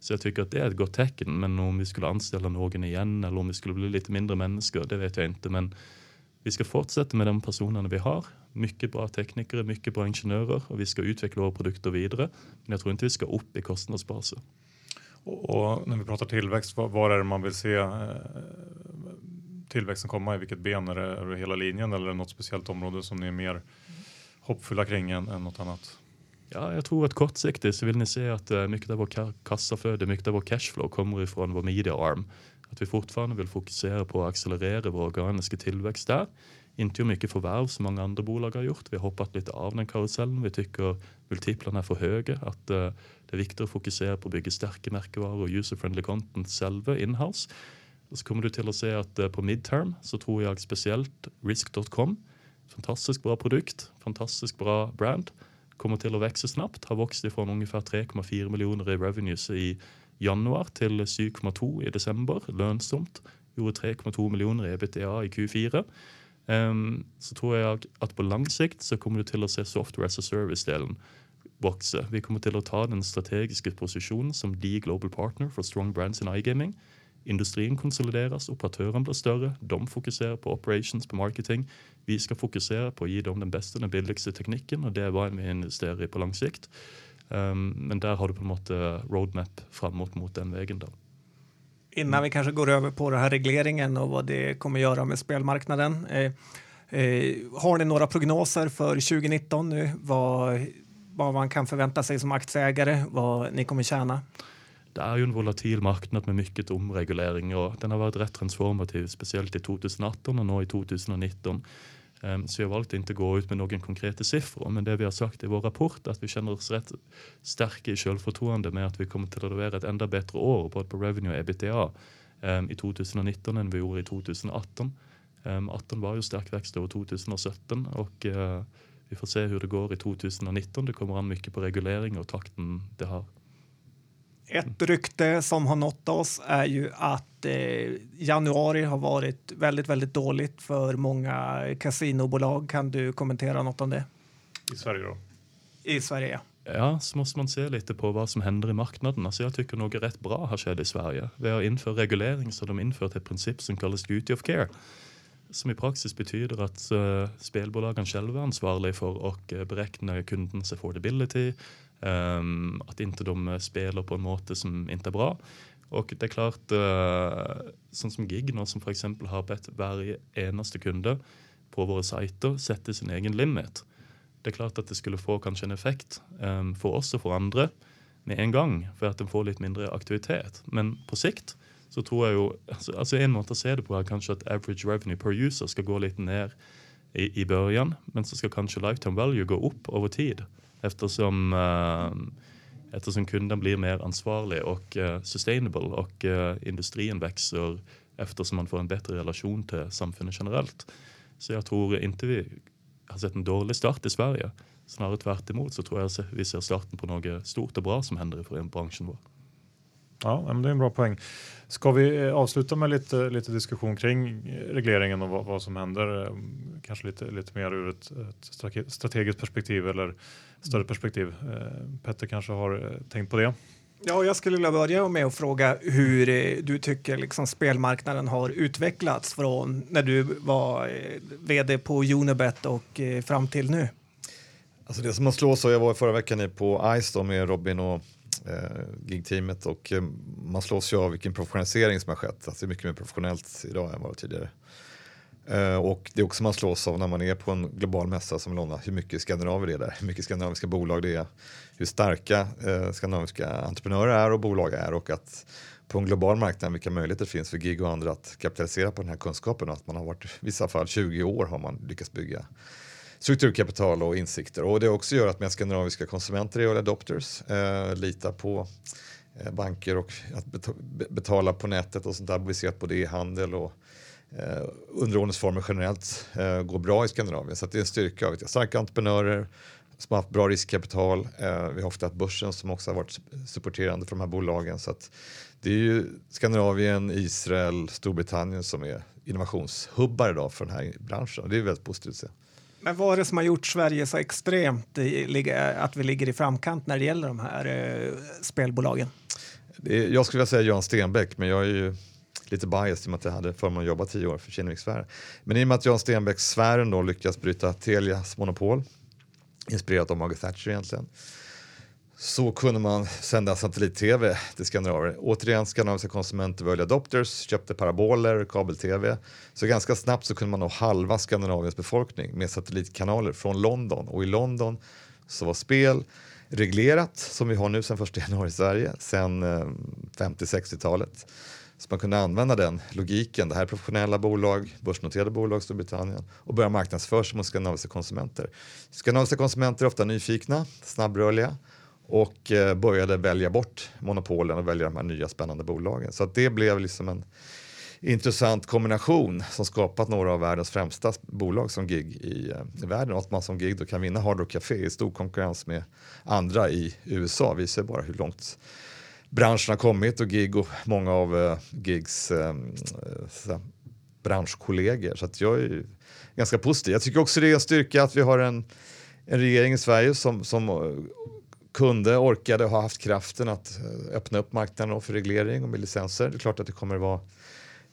Så jag tycker att det är ett gott tecken. Men om vi skulle anställa någon igen eller om vi skulle bli lite mindre människor, det vet jag inte. Men vi ska fortsätta med de personerna vi har. Mycket bra tekniker, mycket bra ingenjörer och vi ska utveckla våra produkter vidare. Men jag tror inte vi ska upp i kostnadsbaser. Och, när vi pratar tillväxt, var, är det man vill se eh, tillväxten komma? I vilket ben? Är det, är det hela linjen eller är det något speciellt område som ni är mer hoppfulla kring än, än något annat? Ja, jag tror att kortsiktigt så vill ni se att eh, mycket av vår kassaflöde, mycket av vår cashflow kommer ifrån vår media arm. Att vi fortfarande vill fokusera på att accelerera vår organiska tillväxt där. Inte hur mycket förvärv som många andra bolag har gjort. Vi har hoppat lite av den karusellen. Vi tycker multiplarna är för höga. Att uh, det är viktigt att fokusera på att bygga starka märkevaror och user-friendly content själva inhouse. Och så kommer du till att se att uh, på midterm så tror jag speciellt risk.com. Fantastiskt bra produkt, fantastiskt bra brand. Kommer till att växa snabbt. Har vuxit ifrån ungefär 3,4 miljoner i revenues i januar till 7,2 i december. Lönsamt. Gjorde 3,2 miljoner i ebitda i Q4. Um, ehm, så tror jag att på lång sikt så kommer du till att se software as a service-delen växa. Vi kommer till att ta den strategiska positionen som the global partner för strong brands in iGaming. Industrin konsolideras, operatören blir större, de fokuserar på operations, på marketing. Vi ska fokusera på att ge dem den bästa, den billigaste tekniken och det är vad vi investerar i på lång sikt. Um, men där har du på något eh, roadmap framåt mot den vägen. Då. Innan vi kanske går över på den här regleringen och vad det kommer göra med spelmarknaden. Eh, Eh, har ni några prognoser för 2019 nu? Vad, vad man kan förvänta sig som aktieägare, vad ni kommer tjäna? Det är ju en volatil marknad med mycket omreglering och den har varit rätt transformativ, speciellt i 2018 och nu i 2019. Ehm, så jag valde inte gå ut med någon konkreta siffror, men det vi har sagt i vår rapport är att vi känner oss rätt starka i självförtroende med att vi kommer att leverera ett ända bättre år både på revenue och ebitda ehm, i 2019 än vi gjorde i 2018. 2018 ehm, var ju stark växt över 2017 och eh, vi får se hur det går i 2019. Det kommer an mycket på reglering och takten det har. Ett rykte som har nått oss är ju att eh, januari har varit väldigt, väldigt dåligt för många kasinobolag. Kan du kommentera något om det? I Sverige då? I Sverige, ja. Ja, så måste man se lite på vad som händer i marknaden. Alltså jag tycker nog rätt bra har skett i Sverige. Vi har infört reglering så de infört ett princip som kallas duty of care. Som i praxis betyder att uh, spelbolagen själva är ansvariga för att uh, beräkna kundens affordability, um, att inte de spelar på en måte som inte är bra. Och det är klart, uh, sånt som Gig som för exempel har bett varje enaste kunde på våra sajter sätta sin egen limit. Det är klart att det skulle få kanske en effekt um, för oss och för andra med en gång för att de får lite mindre aktivitet. Men på sikt så tror jag ju, alltså, alltså en måte att se det på är kanske att average revenue per user ska gå lite ner i, i början, men så ska kanske lifetime value gå upp över tid eftersom, eh, eftersom kunden blir mer ansvarig och eh, sustainable och eh, industrin växer eftersom man får en bättre relation till samfundet generellt. Så jag tror inte vi har sett en dålig start i Sverige. Snarare tvärt emot så tror jag vi ser starten på något stort och bra som händer i branschen vår. Ja, men det är en bra poäng. Ska vi eh, avsluta med lite, lite diskussion kring eh, regleringen och vad, vad som händer? Eh, kanske lite, lite mer ur ett, ett strategiskt perspektiv eller större perspektiv. Eh, Petter kanske har tänkt på det? Ja, jag skulle vilja börja med att fråga hur du tycker liksom spelmarknaden har utvecklats från när du var vd på Unibet och fram till nu. Alltså det som man slås av, jag var förra veckan på ICE med Robin och eh, gigteamet och eh, man slås ju av vilken professionalisering som har skett. Alltså det är mycket mer professionellt idag än vad det tidigare. Eh, och det är också man slås av när man är på en global mässa som London, hur mycket skandinaver det är där, hur mycket skandinaviska bolag det är, hur starka eh, skandinaviska entreprenörer är och bolag är och att på en global marknad vilka möjligheter det finns för gig och andra att kapitalisera på den här kunskapen och att man har varit, i vissa fall 20 år har man lyckats bygga strukturkapital och insikter. Och det också gör att mer skandinaviska konsumenter är early adopters, eh, litar på eh, banker och att betala på nätet och sånt där baserat på det, handel och eh, underordningsformer generellt eh, går bra i Skandinavien. Så det är en styrka. Vet jag, starka entreprenörer som har haft bra riskkapital. Eh, vi har ofta haft börsen som också har varit supporterande för de här bolagen. Så det är ju Skandinavien, Israel, Storbritannien som är innovationshubbar idag för den här branschen. Och det är väldigt positivt att se. Men vad är det som har gjort Sverige så extremt att vi ligger i framkant när det gäller de här eh, spelbolagen? Jag skulle vilja säga Jan Stenbeck, men jag är ju lite biased i och med att jag hade förmånen att jobba tio år för Kinnevikssfären. Men i och med att Jan Stenbeck-sfären då lyckas bryta Telias monopol, inspirerat av Margaret Thatcher egentligen, så kunde man sända satellit-tv till Skandinavien. Återigen, skandinaviska konsumenter var adopters, köpte paraboler, kabel-tv. Så ganska snabbt så kunde man nå halva Skandinaviens befolkning med satellitkanaler från London. Och i London så var spel reglerat, som vi har nu sedan 1 januari i Sverige, sedan eh, 50-60-talet. Så man kunde använda den logiken, det här är professionella bolag, börsnoterade bolag i Storbritannien och börja marknadsföra sig mot skandinaviska konsumenter. Skandinaviska konsumenter är ofta nyfikna, snabbrörliga och eh, började välja bort monopolen och välja de här nya spännande bolagen. Så att det blev liksom en intressant kombination som skapat några av världens främsta bolag som gig i, eh, i världen och att man som gig då kan vinna Hard Rock Café i stor konkurrens med andra i USA visar bara hur långt branschen har kommit och gig och många av eh, gigs eh, eh branschkollegor. Så att jag är ganska positiv. Jag tycker också det är en styrka att vi har en, en regering i Sverige som, som eh, kunde, orkade och har haft kraften att eh, öppna upp marknaden för reglering och med licenser. Det är klart att det kommer att vara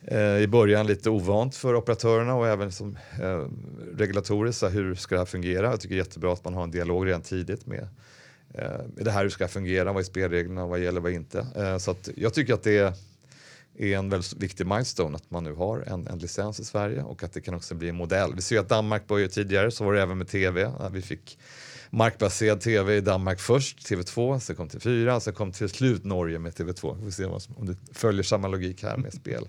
eh, i början lite ovant för operatörerna och även som eh, regulatorer. Så hur ska det här fungera? Jag tycker det är jättebra att man har en dialog redan tidigt med eh, det här hur ska fungera? Vad är spelreglerna? Vad gäller? Vad inte? Eh, så att jag tycker att det är är en väldigt viktig milestone att man nu har en, en licens i Sverige och att det kan också bli en modell. Vi ser att Danmark började tidigare, så var det även med tv. Vi fick markbaserad tv i Danmark först, TV2, sen kom TV4, sen kom till slut Norge med TV2. Vi får se om det följer samma logik här med spel.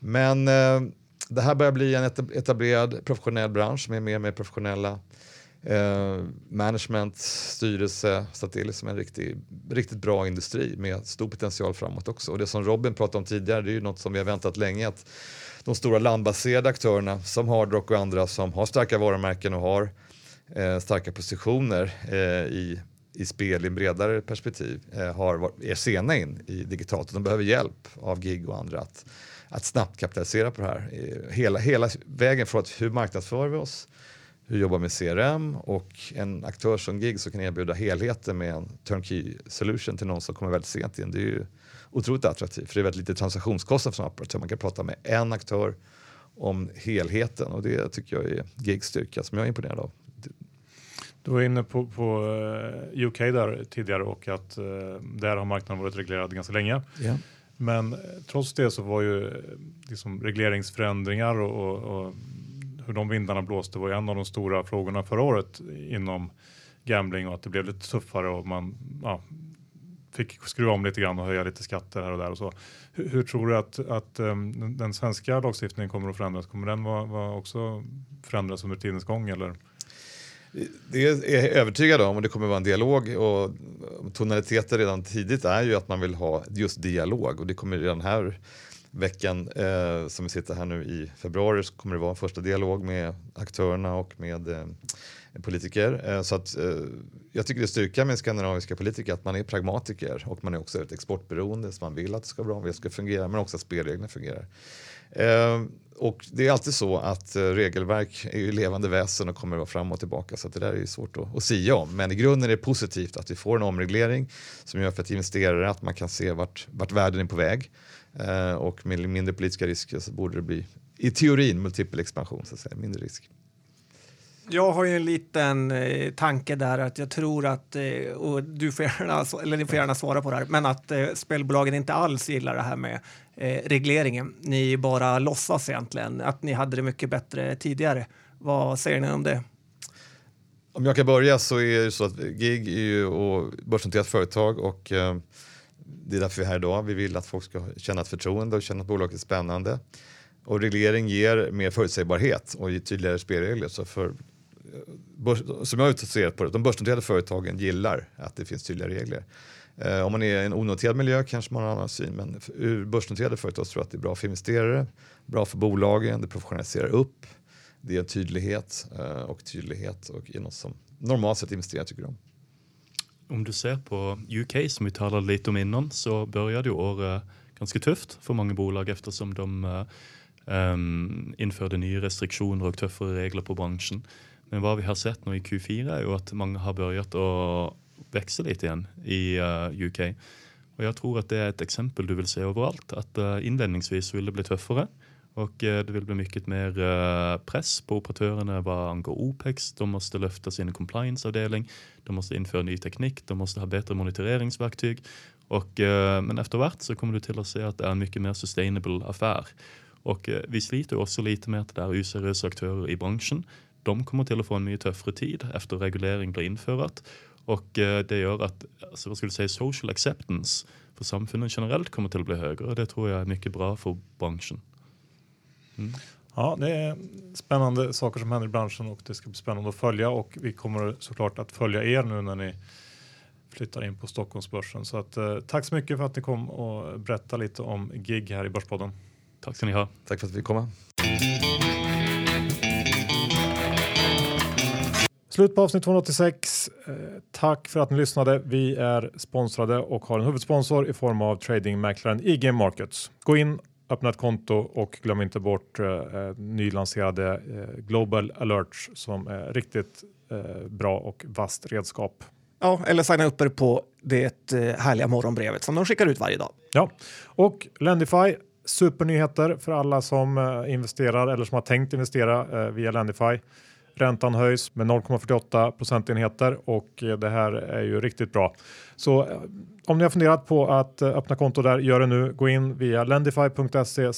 Men eh, det här börjar bli en etablerad professionell bransch med mer och mer professionella eh, management, styrelse, så det är liksom en riktig, riktigt bra industri med stor potential framåt också. Och det som Robin pratade om tidigare, det är ju något som vi har väntat länge, att de stora landbaserade aktörerna som Hardrock och andra som har starka varumärken och har eh, starka positioner eh, i, i spel i en bredare perspektiv eh, har, är sena in i digitalt och de behöver hjälp av gig och andra att, att snabbt kapitalisera på det här. Eh, hela, hela vägen från att hur marknadsför vi oss, hur jobbar med CRM och en aktör som Gig som kan erbjuda helheten med en turnkey solution till någon som kommer väldigt sent in. Det är ju otroligt attraktivt för det är väldigt lite transaktionskostnad för en operatör. Man kan prata med en aktör om helheten och det tycker jag är Gigs styrka som jag är imponerad av. Du var inne på, på eh, UK där tidigare och att uh, där har marknaden varit reglerad ganska länge. Yeah. Men eh, trots det så var ju liksom regleringsförändringar och, och, och hur de vindarna blåste var en av de stora frågorna förra året inom gambling och att det blev lite tuffare och man ja, fick skruva om lite grann och höja lite skatter här och där och så. Hur, hur tror du att, att um, den svenska lagstiftningen kommer att förändras? Kommer den vara, vara också förändras under tidens gång eller? Det är jag övertygad om och det kommer vara en dialog och tonaliteten redan tidigt är ju att man vill ha just dialog och det kommer redan här veckan eh, som vi sitter här nu i februari så kommer det vara en första dialog med aktörerna och med eh, politiker. Eh, så att, eh, jag tycker det är styrka med skandinaviska politiker att man är pragmatiker och man är också ett exportberoende så man vill att det ska bra, det ska fungera men också att spelreglerna fungerar. Eh, och det är alltid så att eh, regelverk är ju levande väsen och kommer att vara fram och tillbaka så det där är svårt att, att sia om. Men i grunden är det positivt att vi får en omreglering som gör för att investerare att man kan se vart, vart världen är på väg. Eh, och med mindre politiska risker så borde det bli i teorin multipel expansion, så att säga, mindre risk. Jag har ju en liten eh, tanke där att jag tror att, eh, och du får gärna, eller ni får gärna svara på det här, men att eh, spelbolagen inte alls gillar det här med regleringen. Ni bara låtsas egentligen att ni hade det mycket bättre tidigare. Vad säger ni om det? Om jag kan börja så är det så att GIG är ju börsnoterat företag och det är därför vi är här idag. Vi vill att folk ska känna ett förtroende och känna att bolaget är spännande. Och reglering ger mer förutsägbarhet och tydligare spelregler. Så för, eh, som jag ser på det, de börsnoterade företagen gillar att det finns tydliga regler. Eh, om man är i en onoterad miljö kanske man har en annan syn, men ur börsnoterade företag tror jag att det är bra för investerare, bra för bolagen, det professionaliserar upp, det är tydlighet eh, och tydlighet och är något som normalt sett investerare tycker om. Om du ser på UK som vi talade lite om innan så började ju året ganska tufft för många bolag eftersom de um, införde nya restriktioner och tuffare regler på branschen. Men vad vi har sett nu i Q4 är ju att många har börjat att växa lite igen i eh, uh, UK. Och jag tror att det är ett exempel du vill se överallt. Att uh, inledningsvis vill det bli tuffare och eh, det vill bli mycket mer eh, press på operatörerna vad angår OPEX. De måste lyfta sin compliance-avdelning. De måste införa ny teknik. De måste ha bättre monitoreringsverktyg. Och, eh, men efterhvert så kommer du till att se att det är en mycket mer sustainable affär. Och vi sliter också lite med att det är oseriösa aktörer i branschen. De kommer till att få en mycket tuffare tid efter reglering blir infört. Och det gör att alltså, vad skulle säga, social acceptance för samfundet generellt kommer till att bli högre och det tror jag är mycket bra för branschen. Mm. Ja, det är spännande saker som händer i branschen och det ska bli spännande att följa och vi kommer såklart att följa er nu när ni flyttar in på Stockholmsbörsen. Så att, eh, tack så mycket för att ni kom och berättade lite om gig här i Börspodden. Tack ska ni ha. Tack för att vi fick komma. Slut på avsnitt 286. Eh, tack för att ni lyssnade. Vi är sponsrade och har en huvudsponsor i form av tradingmäklaren IG Markets. Gå in, öppna ett konto och glöm inte bort eh, nylanserade eh, Global Alerts som är riktigt eh, bra och vasst redskap. Ja, eller signa upp er på det eh, härliga morgonbrevet som de skickar ut varje dag. Ja, och Lendify supernyheter för alla som eh, investerar eller som har tänkt investera via Lendify. Räntan höjs med 0,48 procentenheter och det här är ju riktigt bra. Så eh, om ni har funderat på att eh, öppna konto där, gör det nu. Gå in via lendify.se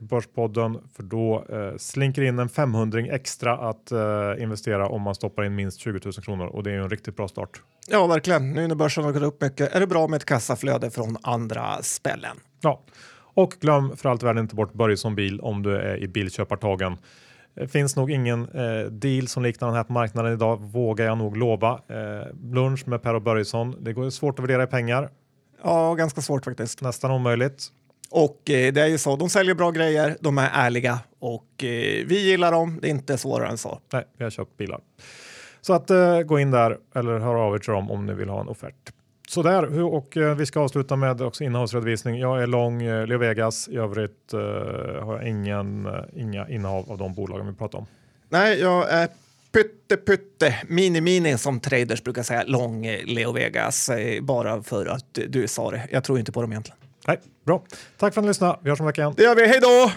börspodden för då eh, slinker in en 500 extra att eh, investera om man stoppar in minst 20 000 kronor och det är ju en riktigt bra start. Ja, verkligen. Nu när börsen har gått upp mycket är det bra med ett kassaflöde från andra spällen. Ja, och glöm för allt världen inte bort Börjesson bil om du är i bilköpartagen. Det finns nog ingen eh, deal som liknar den här på marknaden idag, vågar jag nog lova. Eh, lunch med Per och Börjesson, det går svårt att värdera i pengar. Ja, ganska svårt faktiskt. Nästan omöjligt. Och eh, det är ju så, de säljer bra grejer, de är ärliga och eh, vi gillar dem. Det är inte svårare än så. Nej, vi har köpt bilar. Så att eh, gå in där eller hör av er till dem om ni vill ha en offert. Sådär, och eh, vi ska avsluta med också innehavsredovisning. Jag är lång eh, Leo Vegas. I övrigt eh, har jag ingen, inga innehav av de bolagen vi pratar om. Nej, jag är pytte pytte mini mini som traders brukar säga lång Leo Vegas bara för att du sa det. Jag tror inte på dem egentligen. Nej, bra. Tack för att ni lyssnade. Vi hörs om en vecka igen. Det gör vi. Hej då!